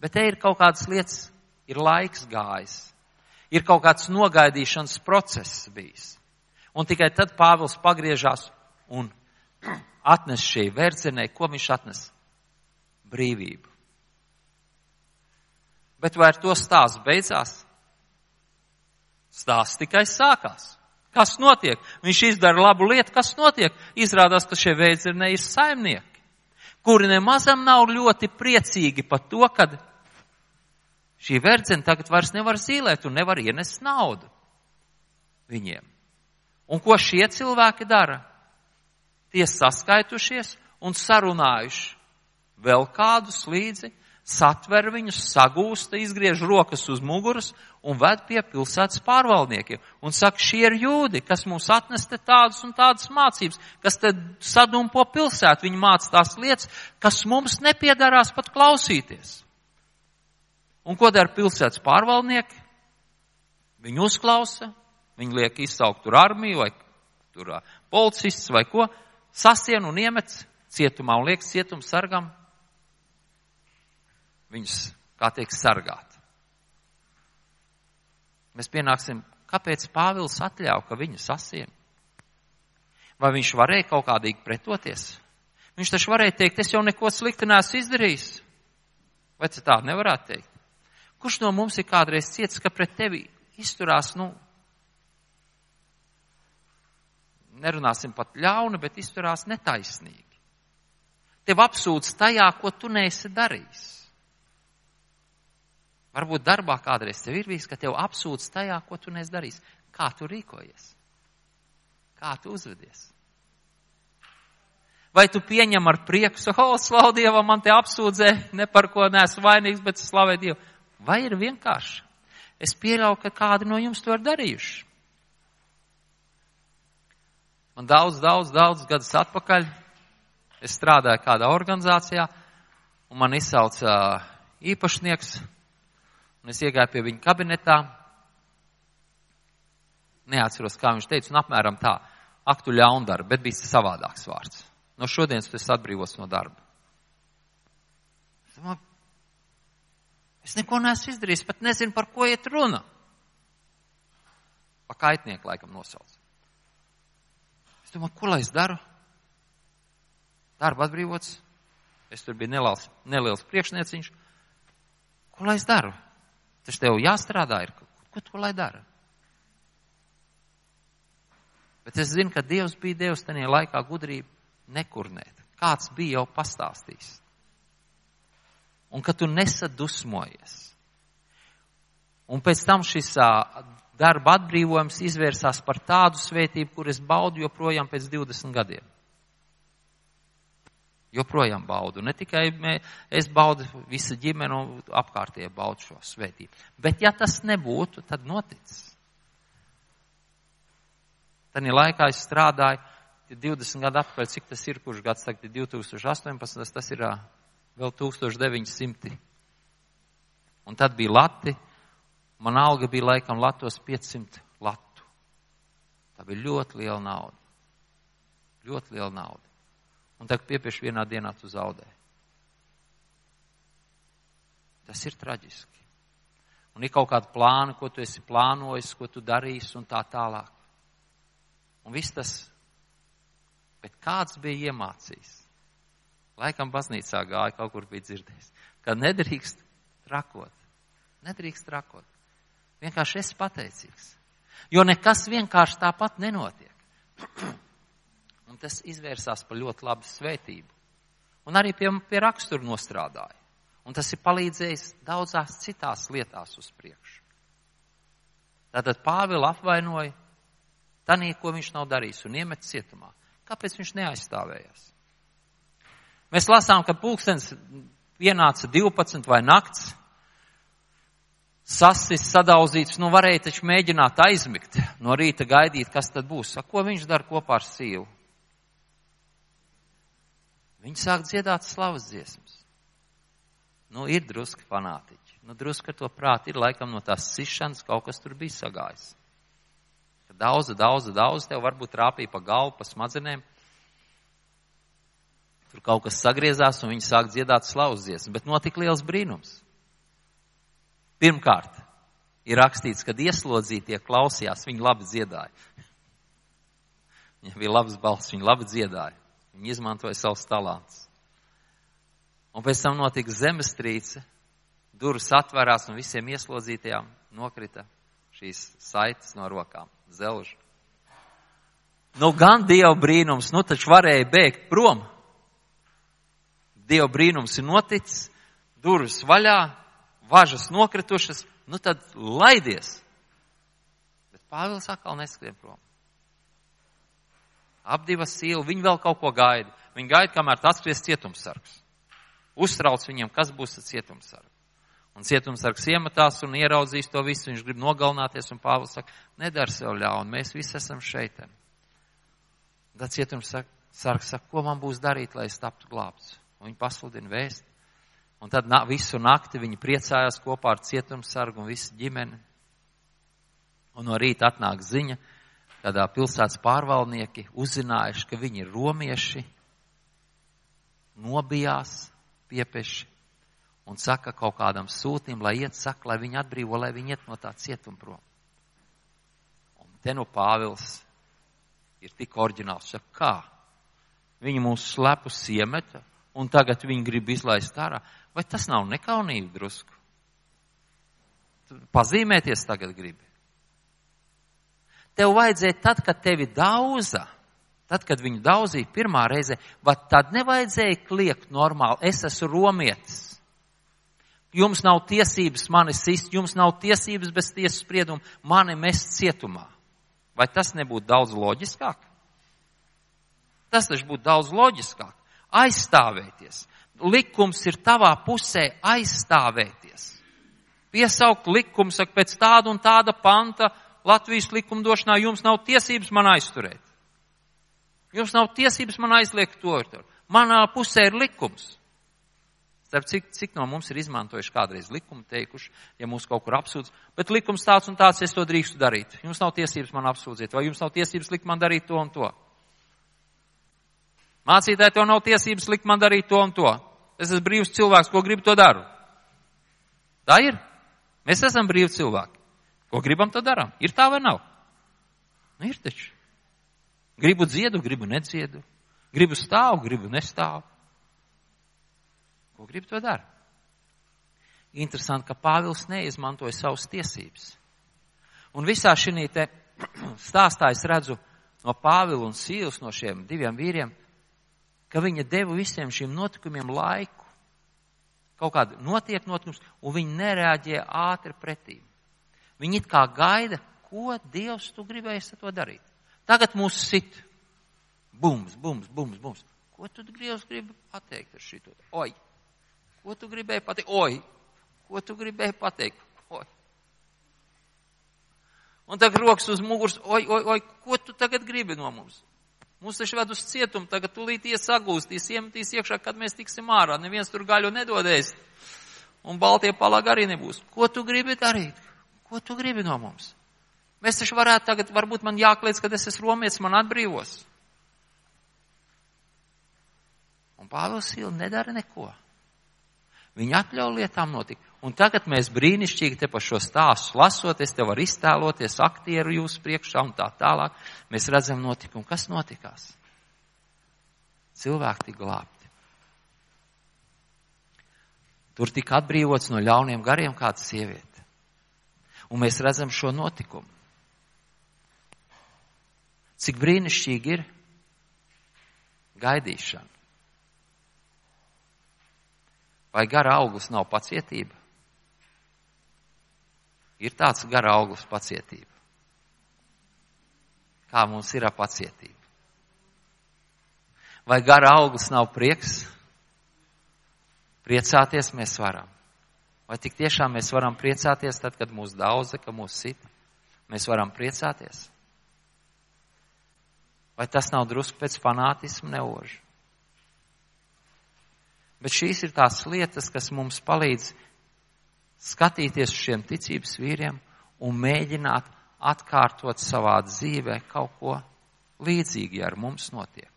Bet te ir kaut kādas lietas, ir laiks gājis, ir kaut kāds nogaidīšanas process bijis. Un tikai tad Pāvils pagriežās un atnes šī vērtzenē, ko viņš atnes? Brīvību. Bet vai ar to stāsts beidzās? Stāsts tikai sākās. Kas notiek? Viņš izdara labu lietu, kas notiek? Izrādās, ka šie veidzernē ir saimnieki, kuri nemazam nav ļoti priecīgi par to, kad Šī verdzene tagad vairs nevar zīlēt un nevar ienest naudu viņiem. Un ko šie cilvēki dara? Tie saskaitušies un sarunājuši vēl kādus līdzi, satver viņus, sagūsta, izgriež rokas uz muguras un ved pie pilsētas pārvaldniekiem. Un saka, šie ir jūdi, kas mums atnesta tādas un tādas mācības, kas tad sadumpo pilsētu. Viņi māca tās lietas, kas mums nepiedarās pat klausīties. Un ko dara pilsētas pārvaldnieki? Viņi uzklausa, viņi liek izsaukt tur armiju vai tur policists vai ko, sasien un iemet cietumā un liek cietumu sargam. Viņus, kā teikt, sargāt. Mēs pienāksim, kāpēc Pāvils atļauj, ka viņu sasien? Vai viņš varēja kaut kādīgi pretoties? Viņš taču varēja teikt, es jau neko sliktu neesmu izdarījis. Vai tā nevarētu teikt? Kurš no mums ir kādreiz cietis, ka pret tevi izturās, nu, nerunāsim pat ļauni, bet izturās netaisnīgi. Tev apsūdz tajā, ko tu neesi darījis. Varbūt darbā kādreiz tev ir bijis, ka tev apsūdz tajā, ko tu neesi darījis. Kā tu rīkojies? Kā tu uzvedies? Vai tu pieņem ar prieku, oh, slavu Dievam, man te apsūdzē, ne par ko neesmu vainīgs, bet slavē Dievu. Vai ir vienkārši? Es pieļauju, ka kādi no jums to ir darījuši. Man daudz, daudz, daudz gadus atpakaļ es strādāju kādā organizācijā, un man izsauca īpašnieks, un es iegāju pie viņa kabinetā. Neatceros, kā viņš teica, un apmēram tā, aktu ļaundara, bet bija savādāks vārds. No šodienas tu esi atbrīvots no darba. Domāju, Es neko neesmu izdarījis, pat nezinu, par ko iet runa. Pa kaitnieku laikam nosauc. Es domāju, ko lai es daru? Darba atbrīvots. Es tur biju neliels, neliels priekšnieciņš. Ko lai es daru? Tas tev jāstrādā ir. Ko tu lai dara? Bet es zinu, ka Dievs bija Dievs tajā laikā gudrību nekurnēt. Kāds bija jau pastāstījis un ka tu nesadusmojies. Un pēc tam šis darba atbrīvojums izvērsās par tādu svētību, kur es baudu joprojām pēc 20 gadiem. Joprojām baudu. Ne tikai mē, es baudu, visa ģimene un apkārtie baudu šo svētību. Bet ja tas nebūtu, tad noticis. Tad laikā es strādāju 20 gadu atpakaļ, cik tas ir, kurš gads tagad ir 2018, tas ir vēl 1900. Un tad bija lati, man alga bija laikam latos 500 latu. Tā bija ļoti liela nauda. Ļoti liela nauda. Un tagad piepieši vienā dienā tu zaudē. Tas ir traģiski. Un ir kaut kāda plāna, ko tu esi plānojis, ko tu darīsi un tā tālāk. Un viss tas, bet kāds bija iemācījis? Laikam baznīcā gāja, kaut kur bija dzirdējis, ka nedrīkst trakot. Nedrīkst trakot. Vienkārši esi pateicīgs. Jo nekas vienkārši tāpat nenotiek. Un tas izvērsās par ļoti labu svētību. Un arī pie, pie rakstura nostrādāja. Un tas ir palīdzējis daudzās citās lietās uz priekšu. Tātad Pāvila apvainoja tanī, ko viņš nav darījis un iemet cietumā. Kāpēc viņš neaizstāvējās? Mēs lasām, ka pulkstens pienāca 12 vai nakts, sasis, sadauzīts, nu varēja taču mēģināt aizmigt, no rīta gaidīt, kas tad būs. A, ko viņš dara kopā ar sīvu? Viņi sāk dziedāt slavas dziesmas. Nu, ir druski fanātiķi. Nu, druski ar to prāti ir laikam no tās sišanas kaut kas tur bija sagājis. Daudz, daudz, daudz tev varbūt trāpīja pa galvu, pa smadzenēm. Tur kaut kas sagriezās un viņi sāk dziedāt slauzdziesmu, bet notika liels brīnums. Pirmkārt, ir rakstīts, kad ieslodzītie klausījās, viņi labi dziedāja. Viņam bija labs balss, viņi labi dziedāja. Viņi izmantoja savus talantus. Un pēc tam notika zemestrīce, durvis atvērās un visiem ieslodzītajām nokrita šīs saites no rokām, zelžu. Nu, gan Dieva brīnums, nu taču varēja bēgt prom, Dieva brīnums ir noticis, durvis vaļā, važas nokritušas, nu tad laidies. Bet Pāvils atkal neskrien prom. Ap divas sīli, viņi vēl kaut ko gaida. Viņi gaida, kamēr tas skries cietumsargs. Uztrauc viņiem, kas būs ar cietumsargu. Un cietumsargs iemetās un ieraudzīs to visu, viņš grib nogalināties, un Pāvils saka, nedara sev ļaunu, mēs visi esam šeit. Tad cietumsargs saka, ko man būs darīt, lai es taptu glābts? Un viņi pasludina vēstu. Un tad na, visu nakti viņi priecājās kopā ar cietumsargu un visu ģimeni. Un no rīta atnāk ziņa, kādā pilsētas pārvaldnieki uzzinājuši, ka viņi ir romieši, nobijās, piepeši un saka kaut kādam sūtim, lai iet, saka, lai viņi atbrīvo, lai viņi iet no tā cietuma prom. Un te no Pāvils ir tik oriģināls, saka, kā? Viņi mūs slepus iemeta, un tagad viņi grib izlaist ārā. Vai tas nav nekaunīgi drusku? Pazīmēties tagad gribi. Tev vajadzēja tad, kad tevi dauza, Tad, kad viņu daudzīja pirmā reize, tad nevajadzēja kliegt normāli. Es esmu romietis. Jums nav tiesības mani sist, jums nav tiesības bez tiesas sprieduma mani mest cietumā. Vai tas nebūtu daudz loģiskāk? Tas taču būtu daudz loģiskāk. Aizstāvēties. Likums ir tavā pusē aizstāvēties. Piesaukt likumu, saka, pēc tāda un tāda panta Latvijas likumdošanā jums nav tiesības man aizturēt. Jums nav tiesības man aizliegt to. Manā pusē ir likums. Starp cik, cik no mums ir izmantojuši kādreiz likumu, teikuši, ja mūs kaut kur apsūdz, bet likums tāds un tāds, es to drīkstu darīt. Jums nav tiesības man apsūdzēt, vai jums nav tiesības likt man darīt to un to. Mācītāji, tev nav tiesības likt man darīt to un to. Es esmu brīvs cilvēks, ko gribu, to daru. Tā ir. Mēs esam brīvi cilvēki. Ko gribam, to darām. Ir tā vai nav? Nu, ir taču. Gribu dziedu, gribu nedziedu. Gribu stāvu, gribu nestāvu. Ko gribu, to daru. Interesanti, ka Pāvils neizmantoja savas tiesības. Un visā šī stāstā es redzu no Pāvila un Sīles, no šiem diviem vīriem, ka viņa deva visiem šiem notikumiem laiku. Kaut kāda notiek notikums, un viņi nereaģē ātri pretī. Viņi it kā gaida, ko Dievs tu gribēji ar to darīt. Tagad mūs sit. Bums, bums, bums, bums. Ko tu Dievs gribi pateikt ar šito? Oi! Ko tu gribēji pateikt? Oi! Ko tu gribēji pateikt? Oi! Un tagad rokas uz muguras, oi, oi, oi, ko tu tagad gribi no mums? Mūs taču ved uz cietumu, tagad tūlīt iesagūstīs, iemetīs iekšā, kad mēs tiksim ārā. Neviens tur gaļu nedodēs. Un baltie palagi arī nebūs. Ko tu gribi darīt? Ko tu gribi no mums? Mēs taču varētu tagad, varbūt man jākliedz, kad es esmu romietis, man atbrīvos. Un Pāvils Sīla nedara neko. Viņa atļauj lietām notikt. Un tagad mēs brīnišķīgi te pa šo stāstu lasot, es te varu iztēloties aktieru jūsu priekšā un tā tālāk. Mēs redzam notikumu. Kas notikās? Cilvēki tika glābti. Tur tika atbrīvots no ļauniem gariem kāda sieviete. Un mēs redzam šo notikumu. Cik brīnišķīgi ir gaidīšana. Vai gara auglis nav pacietība? Ir tāds gara auglis pacietība. Kā mums ir pacietība? Vai gara auglis nav prieks? Priecāties mēs varam. Vai tik tiešām mēs varam priecāties tad, kad mūs daudz, ka mūs sit? Mēs varam priecāties. Vai tas nav drusku pēc fanātismu neožu? Bet šīs ir tās lietas, kas mums palīdz skatīties uz šiem ticības vīriem un mēģināt atkārtot savā dzīvē kaut ko līdzīgi ar mums notiek.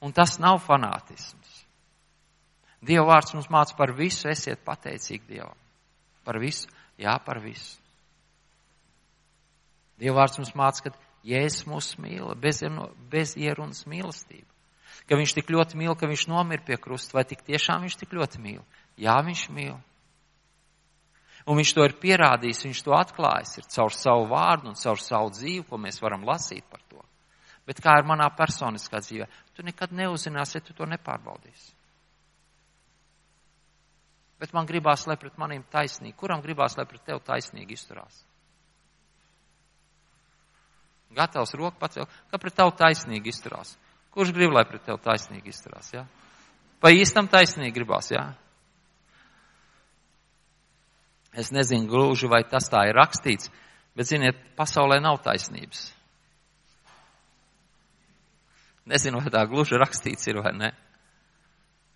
Un tas nav fanātisms. Dieva vārds mums māca par visu, esiet pateicīgi Dievam. Par visu, jā, par visu. Dieva vārds mums māca, ka Jēzus mūs mīla, bez, bez ierunas mīlestība. Ka viņš tik ļoti mīl, ka viņš nomira pie krusta, vai tik tiešām viņš tik ļoti mīl? Jā, viņš mīl. Un viņš to ir pierādījis, viņš to atklājis ir caur savu vārdu un caur savu dzīvi, ko mēs varam lasīt par to. Bet kā ir manā personiskā dzīvē, tu nekad neuzzināsi, ja tu to nepārbaudīsi. Bet man gribās, lai pret maniem taisnīgi, kuram gribās, lai pret tevi taisnīgi izturās? Gatavs roku pacelt, ka pret tevi taisnīgi izturās. Kurš grib, lai pret tevi taisnīgi izturās? Ja? Pa īstam taisnīgi gribās, jā? Ja? Es nezinu gluži, vai tas tā ir rakstīts, bet, ziniet, pasaulē nav taisnības. Nezinu, vai tā gluži rakstīts ir vai ne.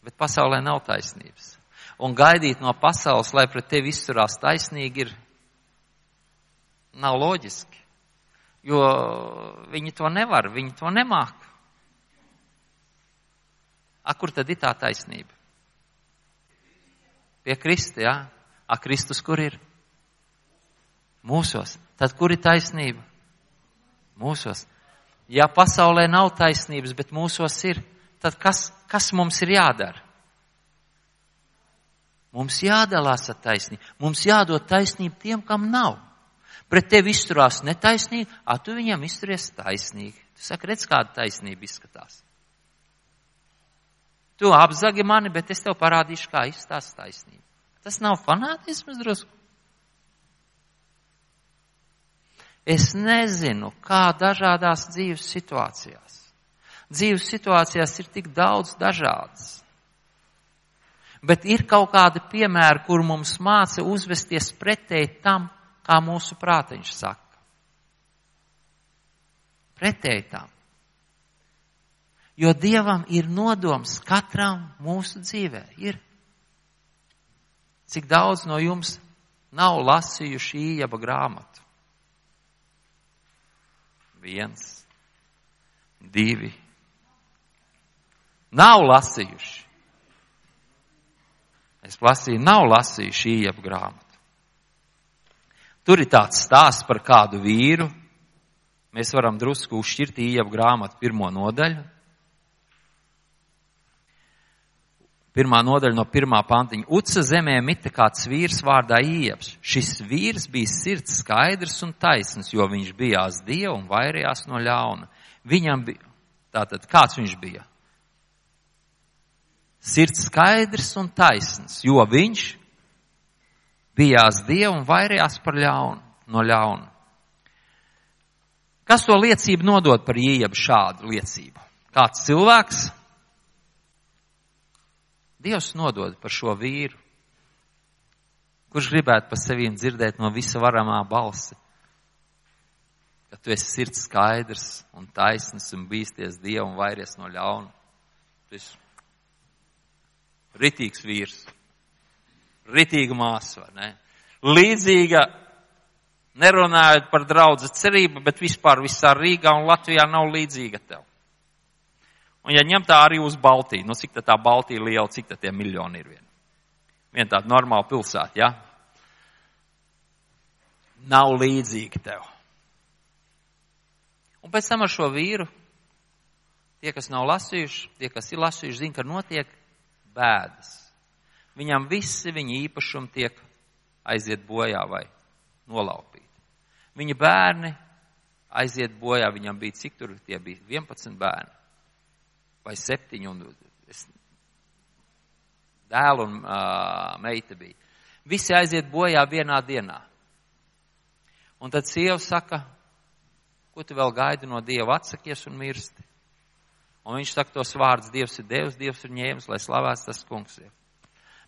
Bet pasaulē nav taisnības. Un gaidīt no pasaules, lai pret tevi izturās taisnīgi, ir nav loģiski. Jo viņi to nevar, viņi to nemāk. A, kur tad ir tā taisnība? Pie Kristi, jā. Ja? A Kristus kur ir? Mūsos. Tad kur ir taisnība? Mūsos. Ja pasaulē nav taisnības, bet mūsos ir, tad kas, kas mums ir jādara? Mums jādalās ar taisnību. Mums jādod taisnību tiem, kam nav. pret tevi izturās netaisnīgi, a tu viņam izturies taisnīgi. Tu saki, redz, kāda taisnība izskatās. Tu apzagi mani, bet es tev parādīšu, kā izstāst taisnību. Tas nav fanātisms drusku. Es nezinu, kā dažādās dzīves situācijās. Dzīves situācijās ir tik daudz dažādas. Bet ir kaut kādi piemēri, kur mums māca uzvesties pretēji tam, kā mūsu prātiņš saka. Pretēji tam. Jo Dievam ir nodoms katram mūsu dzīvē. Ir. Cik daudz no jums nav lasījuši ījaba grāmatu? Viens, divi. Nav lasījuši. Es lasīju, nav lasījuši ījaba grāmatu. Tur ir tāds stāsts par kādu vīru. Mēs varam drusku uzšķirt ījavu grāmatu pirmo nodaļu. Pirmā nodaļa no pirmā pantiņa. Uca zemē mita kāds vīrs vārdā Ieps. Šis vīrs bija sirds skaidrs un taisns, jo viņš bijās Dievu un vairījās no ļauna. Viņam bija, tātad kāds viņš bija? Sirds skaidrs un taisns, jo viņš bijās Dievu un vairījās par ļaunu, no ļauna. Kas to liecību nodod par ieebu šādu liecību? Kāds cilvēks? Dievs nodod par šo vīru. Kurš gribētu par sevīm dzirdēt no visa varamā balsi? Ka tu esi sirds skaidrs un taisns un bīsties Dievu un vairies no ļauna. Tu esi ritīgs vīrs ritīga māsa, vai ne? Līdzīga, nerunājot par draudzu cerību, bet vispār visā Rīgā un Latvijā nav līdzīga tev. Un ja ņem tā arī uz Baltiju, nu cik tā, tā Baltija liela, cik tā tie miljoni ir vien? Vien tāda normāla pilsēta, ja? Nav līdzīga tev. Un pēc tam ar šo vīru, tie, kas nav lasījuši, tie, kas ir lasījuši, zina, ka notiek bēdas viņam visi viņa īpašumi tiek aiziet bojā vai nolaupīti. Viņa bērni aiziet bojā, viņam bija cik tur tie bija 11 bērni vai 7 un es, dēlu un uh, meita bija. Visi aiziet bojā vienā dienā. Un tad sieva saka, ko tu vēl gaidi no Dieva atsakies un mirsti. Un viņš saka tos vārdus, Dievs ir Dievs, Dievs ir ņēmis, lai slavēts tas kungs ir.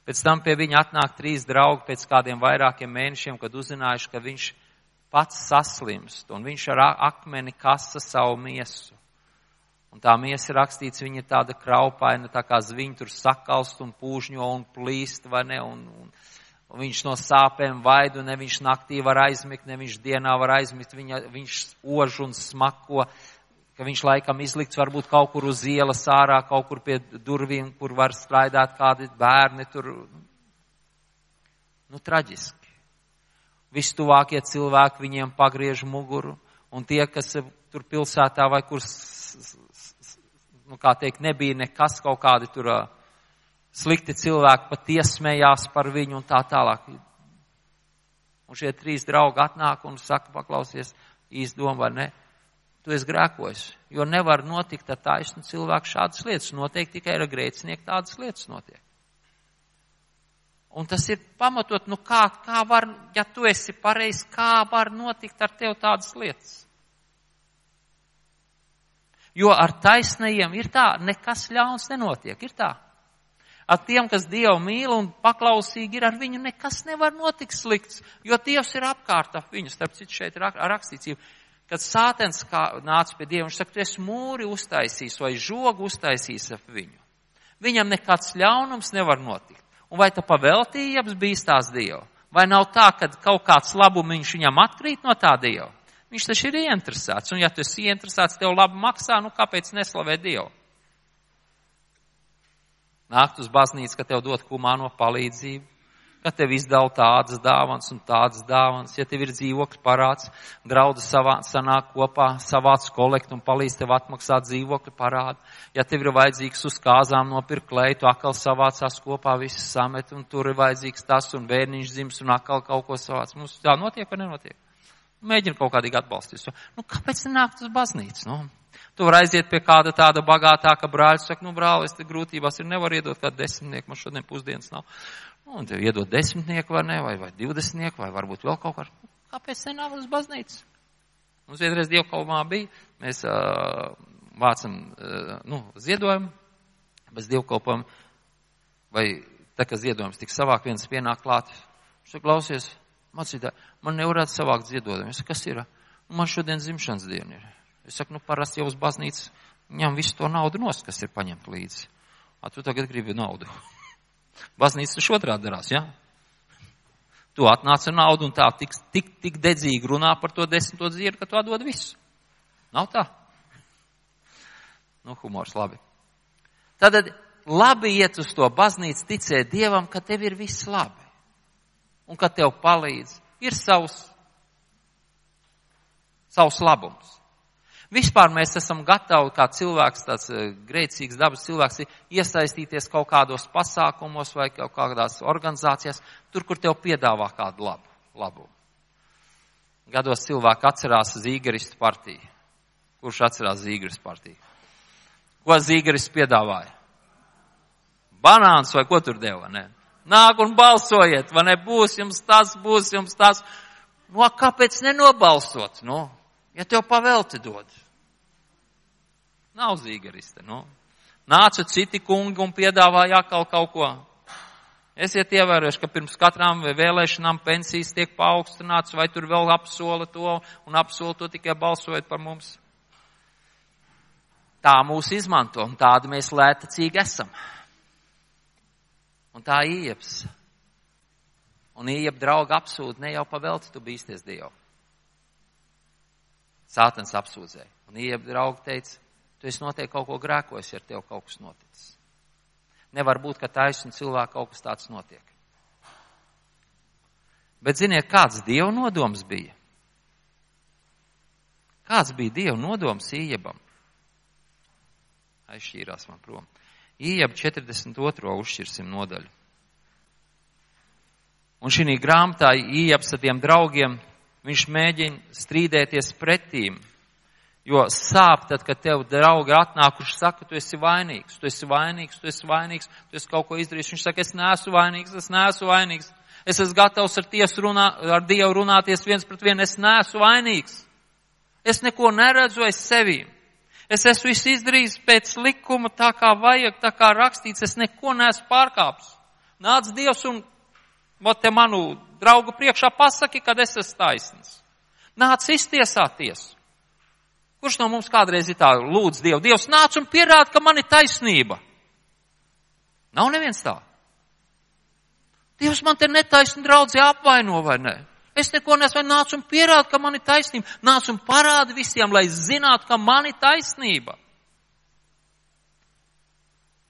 Pēc tam pie viņa atnāk trīs draugi pēc kādiem vairākiem mēnešiem, kad uzzinājuši, ka viņš pats saslimst un viņš ar akmeni kasa savu miesu. Un tā miesa rakstīts, viņa ir tāda kraupaina, tā kā zviņa tur sakalst un pūžņo un plīst, vai ne, un, un, un viņš no sāpēm vaidu, ne viņš naktī var aizmigt, ne viņš dienā var aizmigt, viņa, viņš ož un smako, ka viņš laikam izlikts varbūt kaut kur uz ielas ārā, kaut kur pie durvīm, kur var strādāt kādi bērni tur. Nu, traģiski. Vistuvākie cilvēki viņiem pagriež muguru, un tie, kas tur pilsētā vai kur, nu, kā teikt, nebija nekas kaut kādi tur slikti cilvēki, pat iesmējās par viņu un tā tālāk. Un šie trīs draugi atnāk un saka, paklausies, īsti doma vai ne, tu esi grēkojis. Jo nevar notikt ar taisnu cilvēku šādas lietas. Noteikti tikai ar grēcinieku tādas lietas notiek. Un tas ir pamatot, nu kā, kā var, ja tu esi pareizs, kā var notikt ar tev tādas lietas. Jo ar taisnajiem ir tā, nekas ļauns nenotiek, ir tā. Ar tiem, kas Dievu mīl un paklausīgi ir, ar viņu nekas nevar notikt slikts, jo Dievs ir apkārt ap viņu. Starp citu, šeit ir rakstīts, Kad sātens nāca pie Dieva, viņš saka, esi mūri uztaisījis vai žogu uztaisījis ap viņu. Viņam nekāds ļaunums nevar notikt. Un vai tā paveltījums bijis tās Dieva? Vai nav tā, ka kaut kāds labumiņš viņam atkrīt no tā Dieva? Viņš taču ir ieinteresēts, un ja tu esi ieinteresēts, tev labi maksā, nu kāpēc neslavēt Dievu? Nākt uz baznīcu, ka tev dot humāno palīdzību, ka tev izdala tādas dāvans un tādas dāvans, ja tev ir dzīvokļu parāds, draugi savā, sanāk kopā, savāc kolektu un palīdz tev atmaksāt dzīvokļu parādu. Ja tev ir vajadzīgs uz kāzām nopirkt kleitu, atkal savācās kopā visi samet un tur ir vajadzīgs tas un bērniņš dzims un atkal kaut ko savāc. Mums tā notiek vai nenotiek? Mēģina kaut kādīgi atbalstīt. Nu, kāpēc nenākt uz baznīcu? Nu? Tu vari aiziet pie kāda tāda bagātāka brāļa, saka, nu, brāl, es te grūtībās ir nevar iedot kādu desmitnieku, man šodien pusdienas nav. Nu, un tev iedot desmitnieku vai ne, vai, vai divdesmitnieku, vai varbūt vēl kaut kā. Kāpēc nenāk uz baznīcu? Mums vienreiz dievkalpā bija, mēs uh, vācam, uh, nu, ziedojumu, bez dievkalpam, vai tā, ka ziedojums tik savāk viens pienāk klāt. Viņš klausies, mācītā, man nevarētu savākt ziedojumu. Es saku, kas ir? Nu, man šodien dzimšanas diena ir. Es saku, nu, parasti jau uz baznīcu ņem visu to naudu nost, kas ir paņemt līdzi. A, tu tagad gribi naudu. Baznīca taču otrādi darās, jā? Ja? Tu atnāc ar naudu un tā tik, tik, tik dedzīgi runā par to desmito dziedu, ka tu atdod visu. Nav tā? Nu, humors labi. Tad labi iet uz to baznīcu, ticēt Dievam, ka tev ir viss labi. Un ka tev palīdz. Ir savs, savs labums. Vispār mēs esam gatavi, kā cilvēks, tāds eh, grēcīgs dabas cilvēks, iesaistīties kaut kādos pasākumos vai kaut kādās organizācijās, tur, kur tev piedāvā kādu labu, labumu. Gados cilvēki atcerās Zīgeristu partiju. Kurš atcerās Zīgeristu partiju? Ko Zīgerists piedāvāja? Banāns vai ko tur deva? Ne? Nāk un balsojiet, vai ne? Būs jums tas, būs jums tas. Nu, kāpēc nenobalsot? Nu, ja tev pavelti dod. Nav zīgariste, nu. Nāca citi kungi un piedāvāja atkal kaut ko. Esiet ievērojuši, ka pirms katrām vēlēšanām pensijas tiek paaugstināts, vai tur vēl apsola to un apsola to tikai balsojot par mums. Tā mūs izmanto un tādi mēs lētacīgi esam. Un tā ieps. Un iep draugi apsūd, ne jau pavelti tu bīsties Dievu. Sātans apsūdzēja. Un iep draugi teica, Tu esi noteikti kaut ko grēkojis, ja ar tev kaut kas noticis. Nevar būt, ka taisni cilvēku kaut kas tāds notiek. Bet ziniet, kāds Dieva nodoms bija? Kāds bija Dieva nodoms Ījabam? Aizšķīrās man prom. Ījab 42. uzšķirsim nodaļu. Un šī grāmatā Ījabs ar tiem draugiem, viņš mēģina strīdēties pretīm Jo sāp tad, kad tev draugi atnākuši saka, tu esi vainīgs, tu esi vainīgs, tu esi vainīgs, tu esi kaut ko izdarījis. Viņš saka, es neesmu vainīgs, es neesmu vainīgs. Es esmu gatavs ar runā, ar Dievu runāties viens pret vienu, es neesmu vainīgs. Es neko neredzu aiz sevīm. Es esmu visu izdarījis pēc likuma, tā kā vajag, tā kā rakstīts, es neko neesmu pārkāpis. Nāc Dievs un te manu draugu priekšā pasaki, kad es esmu taisnīgs. Nāc iztiesāties. Kurš no mums kādreiz ir tā lūdz Dievu? Dievs nāc un pierāda, ka man ir taisnība. Nav neviens tā. Dievs man te netaisni draudzē apvaino vai ne? Es neko nesu, nāc un pierāda, ka man ir taisnība. Nāc un parāda visiem, lai zinātu, ka man ir taisnība.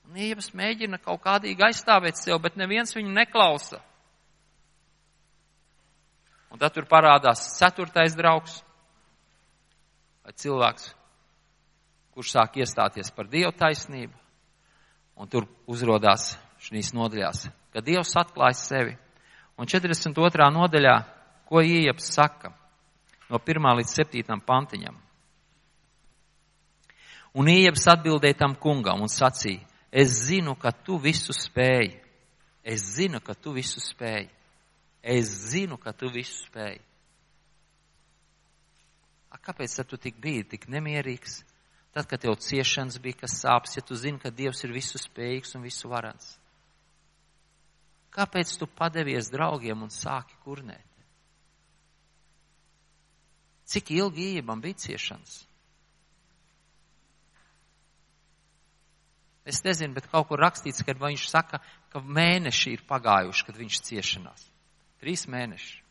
Un Ievas mēģina kaut kādīgi aizstāvēt sev, bet neviens viņu neklausa. Un tad tur parādās ceturtais draugs vai cilvēks, kurš sāk iestāties par Dievu taisnību, un tur uzrodās šīs nodaļās, ka Dievs atklāja sevi. Un 42. nodaļā, ko Iejaps saka, no 1. līdz 7. pantiņam. Un Iejaps atbildēja tam kungam un sacīja, es zinu, ka tu visu spēji. Es zinu, ka tu visu spēji. Es zinu, ka tu visu spēji. A, kāpēc tad tu tik biji tik nemierīgs? Tad, kad tev ciešanas bija, kas sāpes, ja tu zini, ka Dievs ir visu spējīgs un visu varants. Kāpēc tu padevies draugiem un sāki kurnēt? Cik ilgi ījabam bija ciešanas? Es nezinu, bet kaut kur rakstīts, kad viņš saka, ka mēneši ir pagājuši, kad viņš ciešanās. Trīs mēneši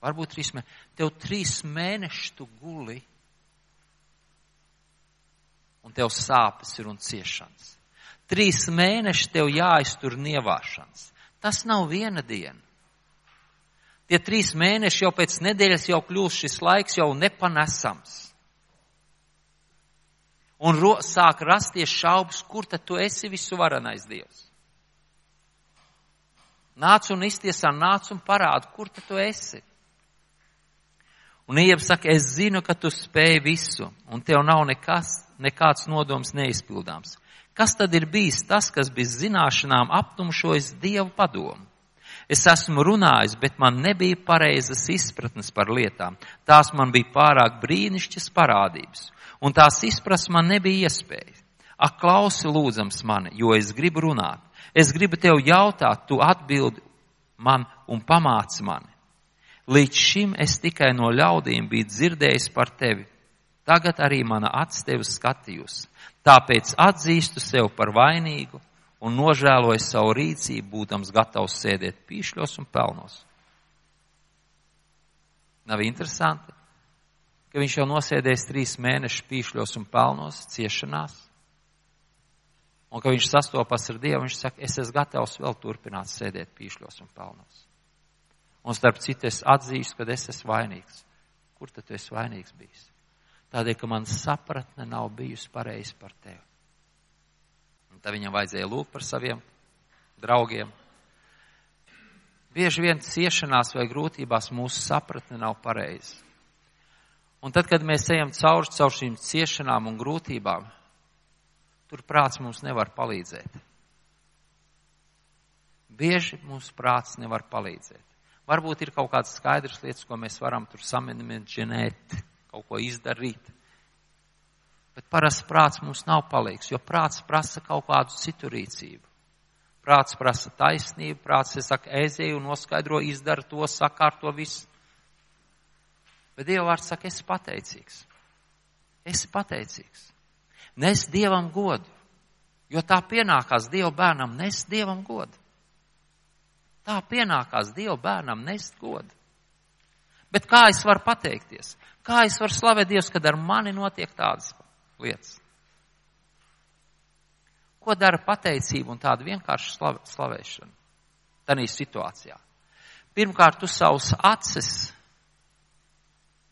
varbūt trīs mēnešus. Tev trīs mēnešus tu guli, un tev sāpes ir un ciešanas. Trīs mēneši tev jāiztur nievāšanas. Tas nav viena diena. Tie trīs mēneši jau pēc nedēļas jau kļūst šis laiks jau nepanesams. Un ro, sāk rasties šaubas, kur tad tu esi visuvarenais Dievs. Nāc un iztiesā, nāc un parāda, kur tad tu esi. Un Ieva saka, es zinu, ka tu spēj visu, un tev nav nekas, nekāds nodoms neizpildāms. Kas tad ir bijis tas, kas bez zināšanām aptumšojis Dievu padomu? Es esmu runājis, bet man nebija pareizas izpratnes par lietām. Tās man bija pārāk brīnišķas parādības, un tās izprast man nebija iespēja. Ak, klausi lūdzams mani, jo es gribu runāt. Es gribu tev jautāt, tu atbildi man un pamāci mani. Līdz šim es tikai no ļaudīm biju dzirdējis par tevi. Tagad arī mana acs tevi skatījusi. Tāpēc atzīstu sev par vainīgu un nožēloju savu rīcību, būdams gatavs sēdēt pīšļos un pelnos. Nav interesanti, ka viņš jau nosēdējis trīs mēnešus pīšļos un pelnos, ciešanās, un ka viņš sastopas ar Dievu, viņš saka, es esmu gatavs vēl turpināt sēdēt pīšļos un pelnos. Un starp citu es atzīstu, ka es esmu vainīgs. Kur tad tu esi vainīgs bijis? Tādēļ, ka man sapratne nav bijusi pareizi par tevi. Tad viņam vajadzēja lūgt par saviem draugiem. Bieži vien ciešanās vai grūtībās mūsu sapratne nav pareiza. Un tad, kad mēs ejam cauri caur šīm ciešanām un grūtībām, tur prāts mums nevar palīdzēt. Bieži mums prāts nevar palīdzēt. Varbūt ir kaut kādas skaidras lietas, ko mēs varam tur samenimenģinēt, kaut ko izdarīt. Bet parasti prāts mums nav palīgs, jo prāts prasa kaut kādu citu rīcību. Prāts prasa taisnību, prāts ir saka, ezēju, noskaidro, izdara to, sakārto visu. Bet Dieva vārds saka, esi pateicīgs. Esi pateicīgs. Nes Dievam godu, jo tā pienākās Dieva bērnam, nes Dievam godu. Tā pienākās Dieva bērnam nest godu. Bet kā es varu pateikties? Kā es varu slavēt Dievu, kad ar mani notiek tādas lietas? Ko dara pateicība un tāda vienkārša slav, slavēšana? Tanī situācijā. Pirmkārt, tu savus acis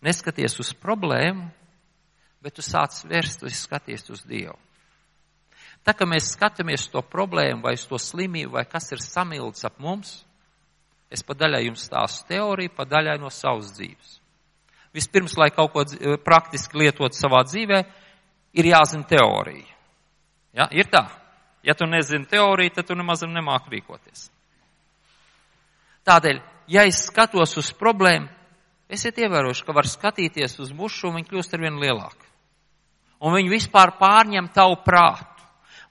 neskaties uz problēmu, bet tu sāc vērst, tu skaties uz Dievu. Tā kā mēs skatāmies to problēmu vai to slimību vai kas ir samilds ap mums, es pa daļai jums stāstu teoriju, pa daļai no savas dzīves. Vispirms, lai kaut ko praktiski lietot savā dzīvē, ir jāzina teorija. Ja? Ir tā. Ja tu nezini teoriju, tad tu nemaz nemāk rīkoties. Tādēļ, ja es skatos uz problēmu, esiet ievērojuši, ka var skatīties uz mušu un viņi kļūst ar vien lielāku. Un viņi vispār pārņem tavu prātu.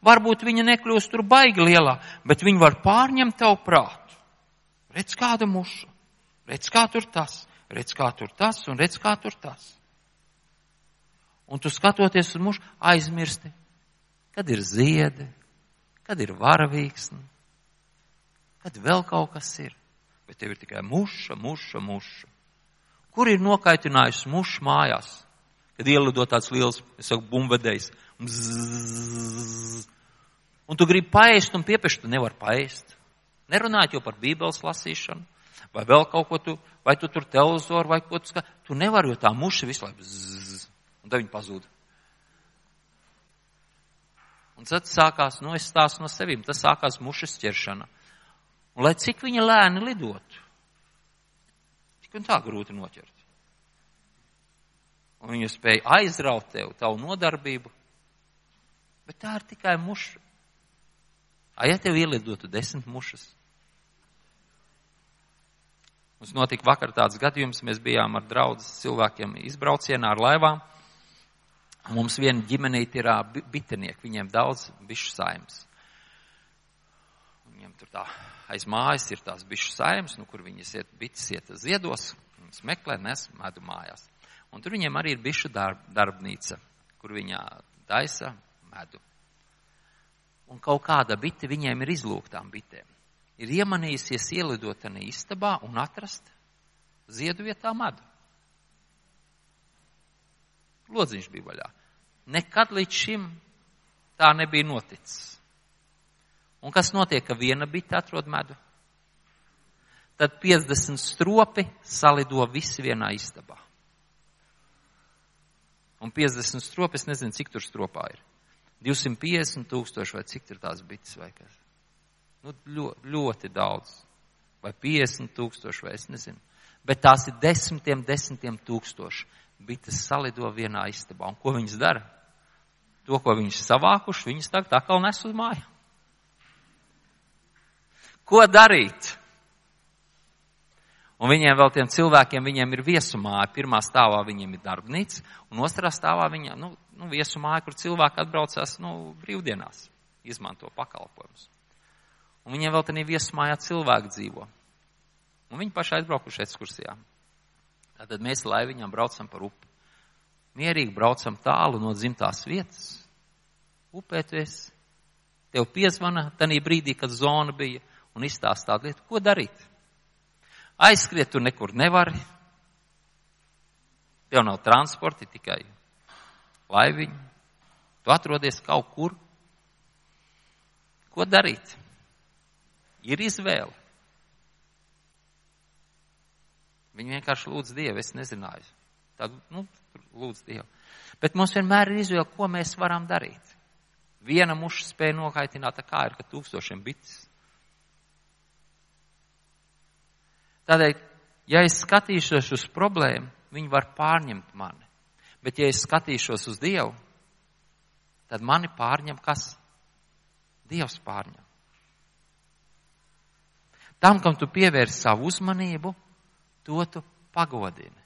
Varbūt viņa nekļūst tur baigi lielā, bet viņa var pārņemt tavu prātu. Redz kāda muša, redz kā tur tas, redz kā tur tas un redz kā tur tas. Un tu skatoties uz mušu, aizmirsti, kad ir ziedi, kad ir varavīksni, kad vēl kaut kas ir. Bet tev ir tikai muša, muša, muša. Kur ir nokaitinājusi muša mājās? Kad ielido tāds liels, es saku, bumvedējs, Un tu gribi paēst un piepešt, tu nevari paēst. Nerunājot jau par bībeles lasīšanu, vai vēl kaut ko tu, vai tu tur televizoru, vai ko tu skaties. Tu nevari, jo tā muša visu laiku zzz, un tad viņa pazūd. Un tad sākās, nu es stāstu no sevīm, tas sākās mušas ķeršana. Un lai cik viņa lēni lidotu, tik un tā grūti noķert. Un viņa spēja aizraut tev, tavu nodarbību, Bet tā ir tikai muša. A, ja tev ielidotu desmit mušas? Mums notika vakar tāds gadījums, mēs bijām ar draudzes cilvēkiem izbraucienā ar laivām. Mums viena ģimenīte ir bitenieki, viņiem daudz bišu saimes. Viņiem tur tā aiz mājas ir tās bišu saimes, nu, kur viņas iet, bites iet ziedos, viņas meklē, nes medu mājās. Un tur viņiem arī ir bišu darb, darbnīca, kur viņā taisa medu. Un kaut kāda bite viņiem ir izlūgtām bitēm. Ir iemanījusies ielidot tajā istabā un atrast ziedu vietā medu. Lodziņš bija vaļā. Nekad līdz šim tā nebija noticis. Un kas notiek, ka viena bita atrod medu? Tad 50 stropi salido visi vienā istabā. Un 50 stropi, es nezinu, cik tur stropā ir. 250 tūkstoši vai cik ir tās bites vai kas. Nu, ļoti, ļoti daudz. Vai 50 tūkstoši vai es nezinu. Bet tās ir desmitiem, desmitiem tūkstoši. Bites salido vienā istabā. Un ko viņas dara? To, ko viņas savākuši, viņas tagad atkal nes uz māju. Ko darīt? Un viņiem vēl tiem cilvēkiem, viņiem ir viesumāja. Pirmā stāvā viņiem ir darbnīca, un otrā stāvā viņiem, nu, nu viesumāja, kur cilvēki atbraucās, nu, brīvdienās, izmanto pakalpojumus. Un viņiem vēl tādā viesumājā cilvēki dzīvo. Un viņi paši aizbraukuši ekskursijā. Tātad mēs laiviņām braucam par upi. Mierīgi braucam tālu no dzimtās vietas. Upē tu esi. Tev piezvana tajā brīdī, kad zona bija un izstāst tādu lietu, ko darīt. Aizskriet tu nekur nevari. Tev nav transporti, tikai laiviņi. Tu atrodies kaut kur. Ko darīt? Ir izvēle. Viņi vienkārši lūdz Dievu, es nezināju. Tad, nu, lūdz Dievu. Bet mums vienmēr ir izvēle, ko mēs varam darīt. Viena muša spēja nokaitināt, tā kā ir, ka tūkstošiem bites. Tādēļ, ja es skatīšos uz problēmu, viņi var pārņemt mani. Bet, ja es skatīšos uz Dievu, tad mani pārņem kas? Dievs pārņem. Tam, kam tu pievērsi savu uzmanību, to tu pagodini.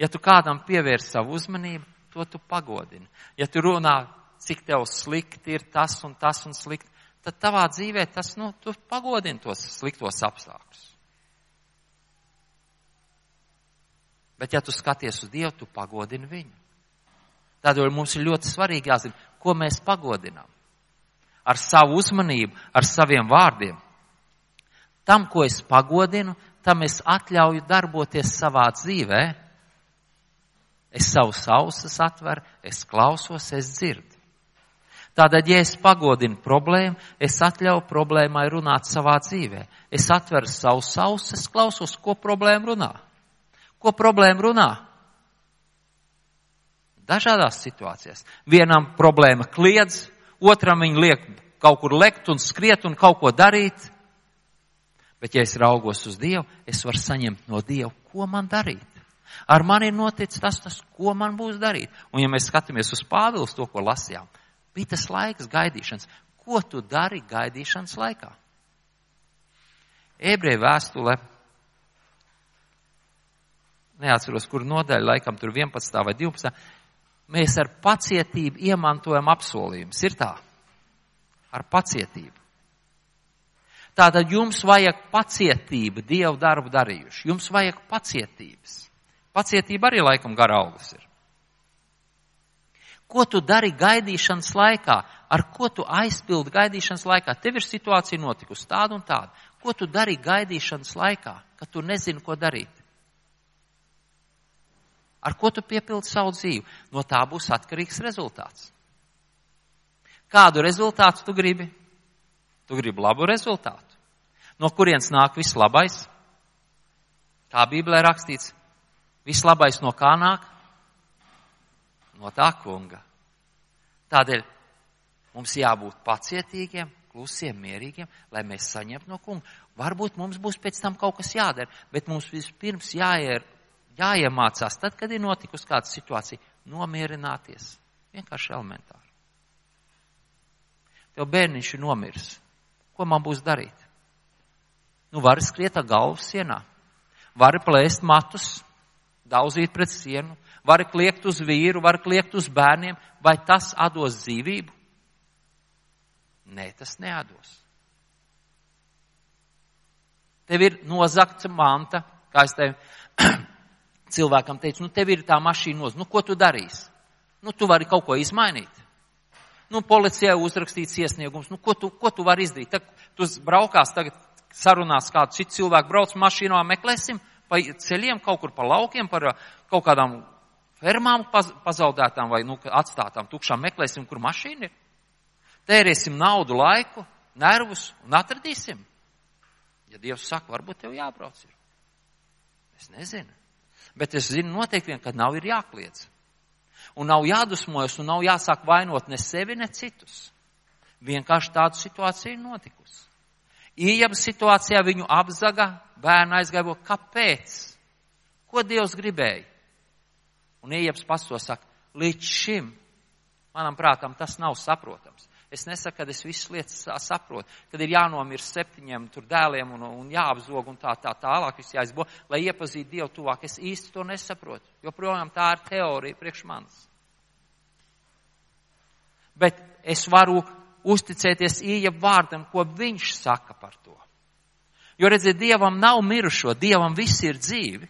Ja tu kādam pievērsi savu uzmanību, to tu pagodini. Ja tu runā, cik tev slikti ir tas un tas un slikti, tad tavā dzīvē tas, nu, tu pagodini tos sliktos apstākļus. Bet ja tu skaties uz Dievu, tu pagodini viņu. Tādēļ mums ir ļoti svarīgi jāzina, ko mēs pagodinām. Ar savu uzmanību, ar saviem vārdiem. Tam, ko es pagodinu, tam es atļauju darboties savā dzīvē. Es savus ausis atveru, es klausos, es dzirdu. Tātad, ja es pagodinu problēmu, es atļauju problēmai runāt savā dzīvē. Es atveru savus ausis, klausos, ko problēma runā. Ko problēma runā? Dažādās situācijās. Vienam problēma kliedz, otram viņa liek kaut kur lekt un skriet un kaut ko darīt. Bet, ja es raugos uz Dievu, es varu saņemt no Dieva, ko man darīt. Ar mani ir noticis tas, tas, ko man būs darīt. Un, ja mēs skatāmies uz Pāvils, to, ko lasījām, bija tas laiks gaidīšanas. Ko tu dari gaidīšanas laikā? Ebreju vēstule, neatceros, kur nodaļa, laikam tur 11. vai 12. Mēs ar pacietību iemantojam apsolījumus. Ir tā? Ar pacietību. Tātad jums vajag pacietība Dievu darbu darījuši. Jums vajag pacietības. Pacietība arī laikam gara auglis ir. Ko tu dari gaidīšanas laikā? Ar ko tu aizpildi gaidīšanas laikā? Tev ir situācija notikusi tāda un tāda. Ko tu dari gaidīšanas laikā, kad tu nezini, ko darīt? Ar ko tu piepildi savu dzīvi? No tā būs atkarīgs rezultāts. Kādu rezultātu tu gribi? Tu gribi labu rezultātu. No kurienes nāk viss labais? Kā Bībelē rakstīts, viss labais no kā nāk? No tā kunga. Tādēļ mums jābūt pacietīgiem, klusiem, mierīgiem, lai mēs saņemtu no kunga. Varbūt mums būs pēc tam kaut kas jādara, bet mums vispirms jāier, jāiemācās, tad, kad ir notikusi kāda situācija, nomierināties. Vienkārši elementāri. Tev bērniņš ir nomiris. Ko man būs darīt? Nu, vari skriet ar galvu sienā, vari plēst matus, daudzīt pret sienu, vari kliegt uz vīru, vari kliegt uz bērniem, vai tas atdos dzīvību? Nē, tas neatdos. Tev ir nozagta manta, kā es tev cilvēkam teicu, nu tev ir tā mašīna noz, nu ko tu darīsi? Nu tu vari kaut ko izmainīt. Nu policijai uzrakstīts iesniegums, nu ko tu, ko tu vari izdarīt? Tad, tu braukās tagad sarunās kādu citu cilvēku, brauc mašīnā, meklēsim pa ceļiem, kaut kur pa laukiem, par uh, kaut kādām fermām pazaudētām vai nu, atstātām tukšām, meklēsim, kur mašīna ir. Tērēsim naudu, laiku, nervus un atradīsim. Ja Dievs saka, varbūt tev jābrauc ir. Es nezinu. Bet es zinu noteikti vien, ka nav ir jākliedz. Un nav jādusmojas un nav jāsāk vainot ne sevi, ne citus. Vienkārši tāda situācija ir notikusi. Iejabu situācijā viņu apzaga, bērnu aizgaivo. Kāpēc? Ko Dievs gribēja? Un iejabs pats to saka, līdz šim manam prātam tas nav saprotams. Es nesaku, ka es visas lietas saprotu, kad ir jānomirst septiņiem tur dēliem un, un jāapzog un tā, tā tālāk, viss jāizbo, lai iepazītu Dievu tuvāk. Es īsti to nesaprotu, jo projām tā ir teorija priekš manis. Bet es varu uzticēties ieja vārdam, ko viņš saka par to. Jo redziet, Dievam nav mirušo, Dievam viss ir dzīvi.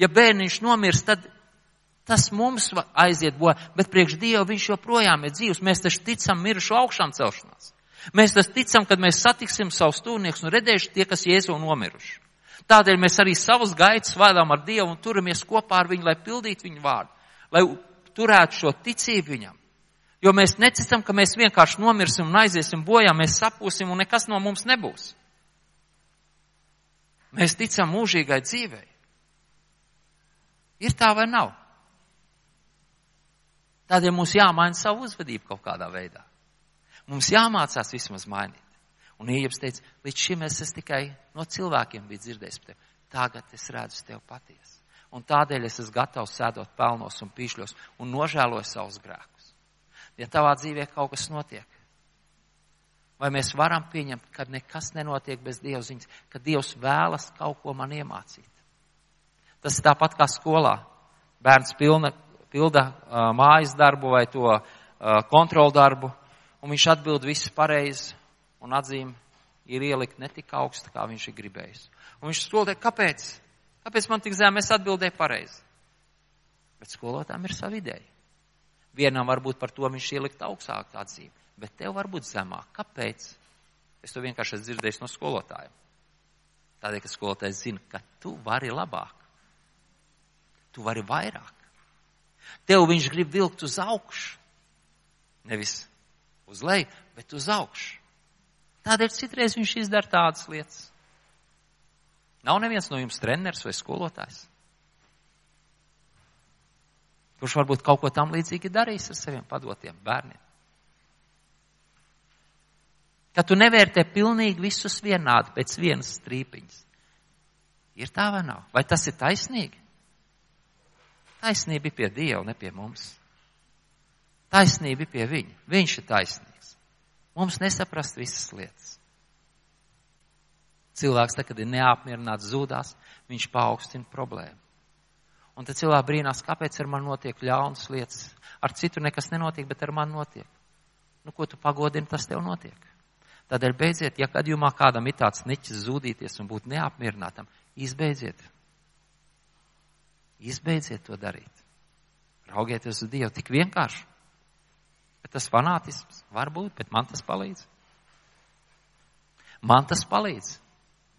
Ja bērniņš nomirst, tad Tas mums aiziet bojā, bet priekš Dieva viņš joprojām ir dzīvs. Mēs taču ticam mirušu augšām celšanās. Mēs taču ticam, kad mēs satiksim savus stūrniekus un redēšu tie, kas Jēzu nomiruši. Tādēļ mēs arī savus gaitas vadām ar Dievu un turamies kopā ar viņu, lai pildītu viņu vārdu, lai turētu šo ticību viņam. Jo mēs neticam, ka mēs vienkārši nomirsim un aiziesim bojā, mēs sapūsim un nekas no mums nebūs. Mēs ticam mūžīgai dzīvei. Ir tā vai nav? Tādēļ mums jāmaina savu uzvedību kaut kādā veidā. Mums jāmācās vismaz mainīt. Un Iejaps teica, līdz šim es esmu tikai no cilvēkiem biju dzirdējis par tevi. Tagad es redzu tevi patiesi. Un tādēļ es esmu gatavs sēdot pelnos un pīšļos un nožēloju savus grēkus. Ja tavā dzīvē kaut kas notiek, vai mēs varam pieņemt, ka nekas nenotiek bez Dieva ziņas, ka Dievs vēlas kaut ko man iemācīt. Tas ir tāpat kā skolā. Bērns pilna pilda uh, mājas darbu vai to uh, kontrolu darbu, un viņš atbild viss pareizi, un atzīme ir ielikt ne tik augsta, kā viņš ir gribējis. Un viņš skolotē, kāpēc? Kāpēc man tik zēm es atbildēju pareizi? Bet skolotājiem ir savi ideja. Vienam varbūt par to viņš ielikt augstāk atzīmi, bet tev varbūt zemāk. Kāpēc? Es to vienkārši esmu dzirdējis no skolotājiem. Tādēļ, ka skolotājs zina, ka tu vari labāk. Tu vari vairāk. Tev viņš grib vilkt uz augšu. Nevis uz leju, bet uz augšu. Tādēļ citreiz viņš izdara tādas lietas. Nav neviens no jums treneris vai skolotājs, kurš varbūt kaut ko tam līdzīgi darījis ar saviem padotiem bērniem. Ka tu nevērtē pilnīgi visus vienādi pēc vienas strīpiņas. Ir tā vai nav? Vai tas ir taisnīgi? Taisnība ir pie Dieva, ne pie mums. Taisnība ir pie viņa. Viņš ir taisnīgs. Mums nesaprast visas lietas. Cilvēks, tad, kad ir neapmierināts, zudās, viņš paaugstina problēmu. Un tad cilvēki brīnās, kāpēc ar mani notiek ļaunas lietas. Ar citu nekas nenotiek, bet ar mani notiek. Nu, ko tu pagodini, tas tev notiek. Tādēļ beidziet, ja gadījumā kādam ir tāds niķis zudīties un būt neapmierinātam, izbeidziet. Izbeidziet to darīt. Raugieties uz Dievu tik vienkārši. Bet tas fanātisms var būt, bet man tas palīdz. Man tas palīdz.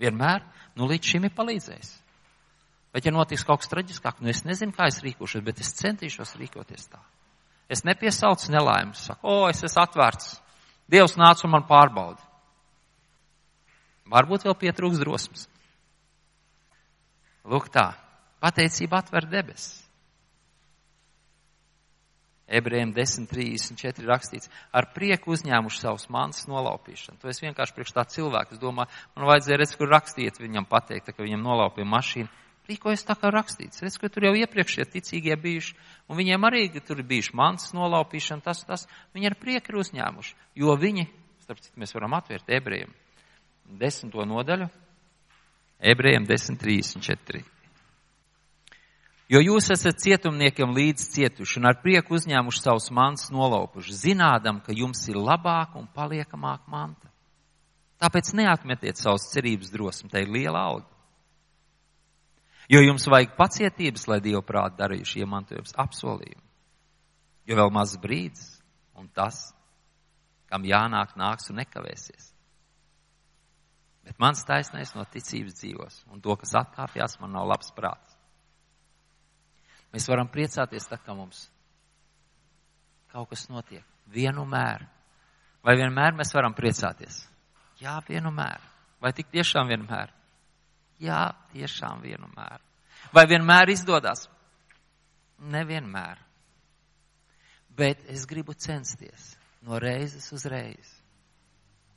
Vienmēr, nu līdz šim ir palīdzējis. Bet ja notiks kaut kas traģiskāk, nu es nezinu, kā es rīkošos, bet es centīšos rīkoties tā. Es nepiesaucu nelaimes, saku, o, es esmu atvērts. Dievs nāca un man pārbaudi. Varbūt vēl pietrūks drosmes. Lūk tā. Pateicība atver debesis. Ebrejiem 10.34 rakstīts, ar prieku uzņēmuši savus mantas nolaupīšanu. To es vienkārši priekš tā cilvēku, es domāju, man vajadzēja redz, kur rakstīt viņam pateikt, ka viņam nolaupīja mašīnu. Rīkojas tā kā rakstīts. Redz, ka tur jau iepriekšie ticīgie bijuši, un viņiem arī tur ir bijuši mantas nolaupīšana, tas, tas, viņi ar prieku ir uzņēmuši, jo viņi, starp citu, mēs varam atvērt ebrejiem desmito nodaļu, ebrejiem 10.34. Jo jūs esat cietumniekiem līdz cietuši un ar prieku uzņēmuši savus mantas nolaupuši, zinādam, ka jums ir labāka un paliekamāka manta. Tāpēc neatmetiet savus cerības drosmi, tai ir liela alga. Jo jums vajag pacietības, lai Dievu prāt darījuši iemantojums apsolījumu. Jo vēl maz brīdis, un tas, kam jānāk, nāks un nekavēsies. Bet mans taisnais no ticības dzīvos, un to, kas atkāpjas, man nav labs prāts. Mēs varam priecāties tā, ka mums kaut kas notiek. Vienmēr. Vai vienmēr mēs varam priecāties? Jā, vienmēr. Vai tik tiešām vienmēr? Jā, tiešām vienmēr. Vai vienmēr izdodas? Nevienmēr. Bet es gribu censties no reizes uz reizi.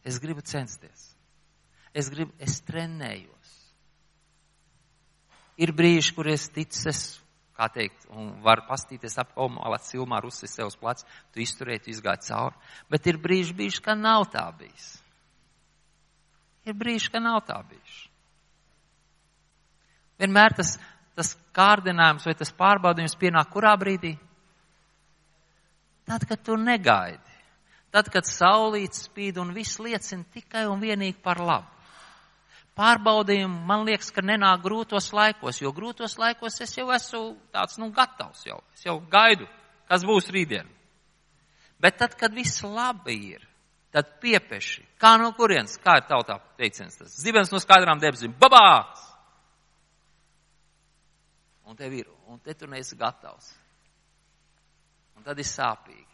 Es gribu censties. Es gribu, es trenējos. Ir brīži, kur es ticis, kā teikt, un var pastīties apkalmā, lai cilmā rusi sev uz pleca, tu izturēji, tu izgāji cauri. Bet ir brīži bijuši, ka nav tā bijis. Ir brīži, ka nav tā bijis. Vienmēr tas, tas kārdinājums vai tas pārbaudījums pienāk kurā brīdī? Tad, kad tu negaidi. Tad, kad saulīts spīd un viss liecina tikai un vienīgi par labu pārbaudījumi, man liekas, ka nenāk grūtos laikos, jo grūtos laikos es jau esmu tāds, nu, gatavs jau. Es jau gaidu, kas būs rītdien. Bet tad, kad viss labi ir, tad piepeši. Kā no kurienes? Kā ir tautā teiciens tas? Zibens no skaidrām debesīm. Babāks! Un tev ir, un te tu neesi gatavs. Un tad ir sāpīgi.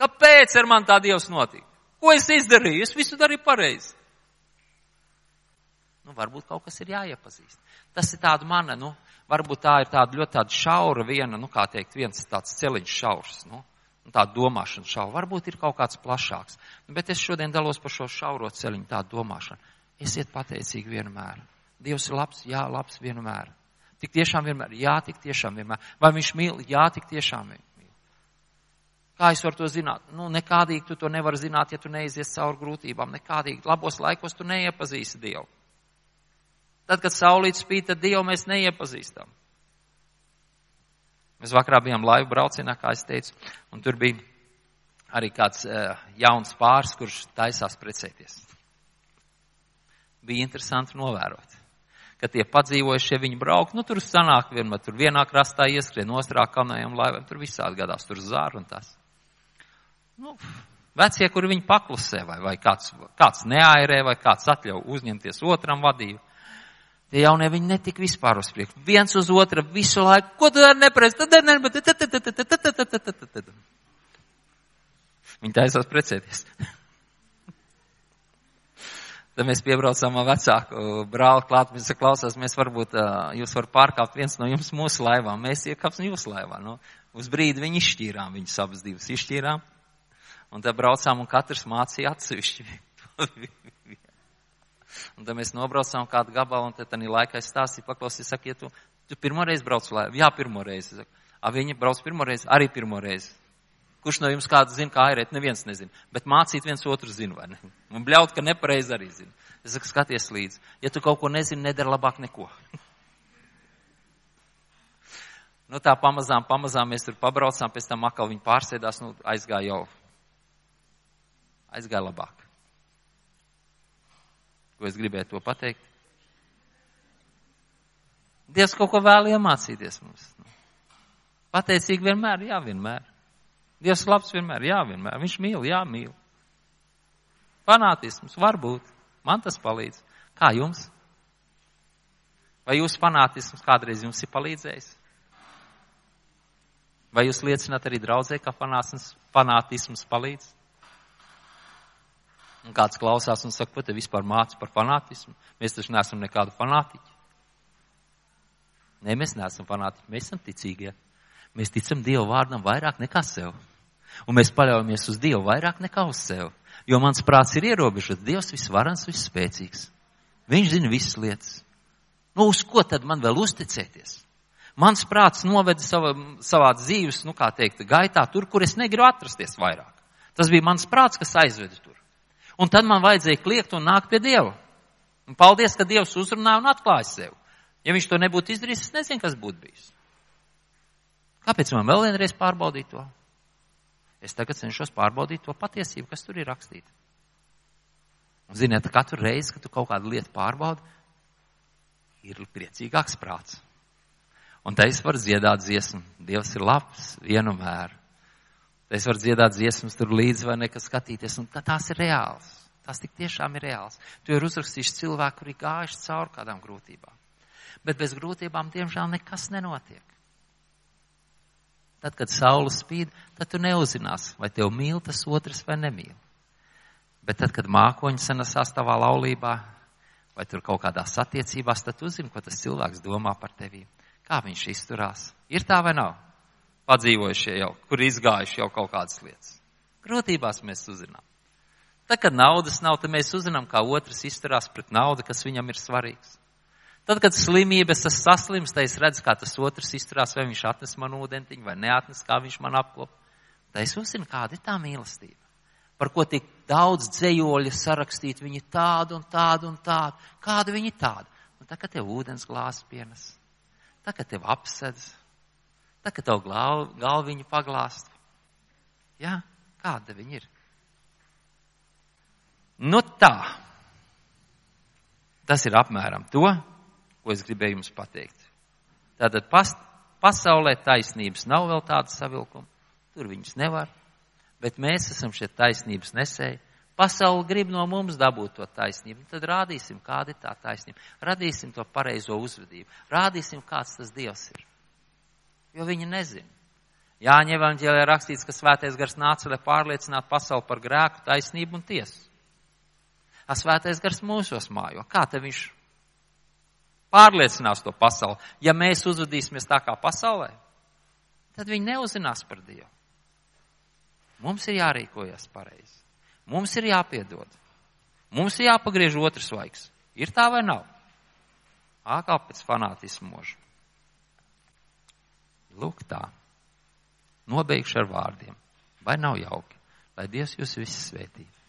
Kāpēc ar man tā Dievs notika? Ko es izdarīju? Es visu darīju pareizi. Nu, varbūt kaut kas ir jāiepazīst. Tas ir tāda mana, nu, varbūt tā ir tāda ļoti tāda šaura viena, nu, kā teikt, viens tāds celiņš šaurs, nu, nu tāda domāšana šaura. Varbūt ir kaut kāds plašāks. Nu, bet es šodien dalos par šo šauro celiņu, tādu domāšanu. Esiet pateicīgi vienmēr. Dievs ir labs, jā, labs vienmēr. Tik tiešām vienmēr, jā, tik tiešām vienmēr. Vai viņš mīl, jā, tik tiešām mīl. Kā es varu to zināt? Nu, nekādīgi tu to nevari zināt, ja tu neizies cauri grūtībām. Nekādīgi labos laikos tu neiepazīsi Dievu. Tad, kad saulīt spīd, tad Dievu mēs neiepazīstam. Mēs vakarā bijām laivu braucienā, kā es teicu, un tur bija arī kāds uh, jauns pāris, kurš taisās precēties. Bija interesanti novērot, ka tie padzīvojušie viņi brauk, nu tur sanāk vienmēr, tur vienā krastā ieskrien, otrā kanējam laivām, tur visādi gadās, tur zār un tas. Nu, vecie, kur viņi paklusē, vai, vai kāds, kāds neairē, vai kāds atļauj uzņemties otram vadību. Tie jaunie viņi netika vispār uz priekšu. Viens uz otru visu laiku. Ko tu dari neprezi. Viņi taisās precēties. Tad mēs piebraucām vecāku brāli klāt, mēs klausās, mēs varbūt, jūs varat pārkāpt viens no jums mūsu laivā, mēs iekāpsim jūsu laivā. Nu, uz brīdi viņi izšķīrām, viņus abas divas izšķīrām, un tad braucām un katrs mācīja atsevišķi. Un tad mēs nobraucām kādu gabalu, un tad tādā laikā es stāstīju, paklausīju, saku, ja tu, tu pirmo reizi brauc laivu? Jā, pirmo reizi. Saku, A viņi brauc pirmo reizi? Arī pirmo reizi. Kurš no jums kāds zina, kā airēt? Neviens nezina. Bet mācīt viens otru zinu, vai ne? Un bļaut, ka nepareizi arī zina. Es saku, skaties līdzi. Ja tu kaut ko nezini, nedara labāk neko. nu tā pamazām, pamazām mēs tur pabraucām, pēc tam atkal viņi pārsēdās, nu aizgāja jau. Aizgāja labāk. Ko es gribēju to pateikt? Dievs kaut ko vēl iemācīties mums. Pateicīgi vienmēr, jā, vienmēr. Dievs labs vienmēr, jā, vienmēr. Viņš mīl, jā, mīl. Fanātisms var būt. Man tas palīdz. Kā jums? Vai jūsu fanātisms kādreiz jums ir palīdzējis? Vai jūs liecināt arī draudzē, ka fanātisms palīdz? Un kāds klausās un saka, ko te vispār māca par fanātismu? Mēs taču neesam nekādu fanātiķi. Nē, mēs neesam fanātiķi, mēs esam ticīgie. Mēs ticam Dievu vārdam vairāk nekā sev. Un mēs paļaujamies uz Dievu vairāk nekā uz sevi. Jo mans prāts ir ierobežots. Dievs visvarans, visspēcīgs. Viņš zina visas lietas. Nu, uz ko tad man vēl uzticēties? Mans prāts noveda sava, savā dzīves, nu, kā teikt, gaitā tur, kur es negribu atrasties vairāk. Tas bija mans prāts, kas aizveda tur. Un tad man vajadzēja kliegt un nākt pie Dieva. Un paldies, ka Dievs uzrunāja un atklāja sev. Ja viņš to nebūtu izdarījis, es nezinu, kas būtu bijis. Kāpēc man vēl vienreiz pārbaudīt to? Es tagad cenšos pārbaudīt to patiesību, kas tur ir rakstīta. Un, ziniet, katru reizi, kad tu kaut kādu lietu pārbaudi, ir priecīgāks prāts. Un te es varu dziedāt dziesmu. Dievs ir labs, vienmēr. Es varu dziedāt dziesmas tur līdzi vai nekas skatīties, un tās ir reāls. Tas tik tiešām ir reāls. Tu ir uzrakstījis cilvēku, kuri gājuši cauri kādām grūtībām. Bet bez grūtībām, diemžēl, nekas nenotiek. Tad, kad saule spīd, tad tu neuzzināsi, vai tev mīl tas otrs vai nemīl. Bet tad, kad mākoņi sanesās tavā laulībā, vai tur kaut kādās attiecībās, tad tu zini, ko tas cilvēks domā par tevi. Kā viņš izturās? Ir tā vai nav? padzīvojušie jau, kur izgājuši jau kaut kādas lietas. Grūtībās mēs uzzinām. Tad, kad naudas nav, tad mēs uzzinām, kā otrs izturās pret naudu, kas viņam ir svarīgs. Tad, kad slimības tas saslims, tad es redzu, kā tas otrs izturās, vai viņš atnes man ūdentiņu, vai neatnes, kā viņš man apkop. Tad es uzzinu, kāda ir tā mīlestība. Par ko tik daudz dzējoļu sarakstīt, viņi tādu un tādu un tādu. Kāda viņi tāda? Un tā, kad tev ūdens glāzes pienes, tā, kad tev apsedz, tā, kad tev galv, galviņu paglāst. Jā, kāda viņi ir? Nu tā. Tas ir apmēram to, ko es gribēju jums pateikt. Tātad pas, pasaulē taisnības nav vēl tāda savilkuma, tur viņas nevar, bet mēs esam šie taisnības nesēji. Pasaule grib no mums dabūt to taisnību, tad rādīsim, kāda ir tā taisnība, radīsim to pareizo uzvedību, rādīsim, kāds tas Dievs ir. Jo viņi nezina. Jāņa evanģēlē rakstīts, ka svētais gars nāca, lai pārliecinātu pasauli par grēku, taisnību un tiesu. A svētais gars mūsos mājo. Kā te viņš pārliecinās to pasauli. Ja mēs uzvedīsimies tā kā pasaulē, tad viņi neuzzinās par Dievu. Mums ir jārīkojas pareizi. Mums ir jāpiedod. Mums ir jāpagriež otrs vaigs. Ir tā vai nav? Ākā pēc fanātismu mūža. Lūk tā. Nobeigšu ar vārdiem. Vai nav jauki? Lai Dievs jūs visus svētītu.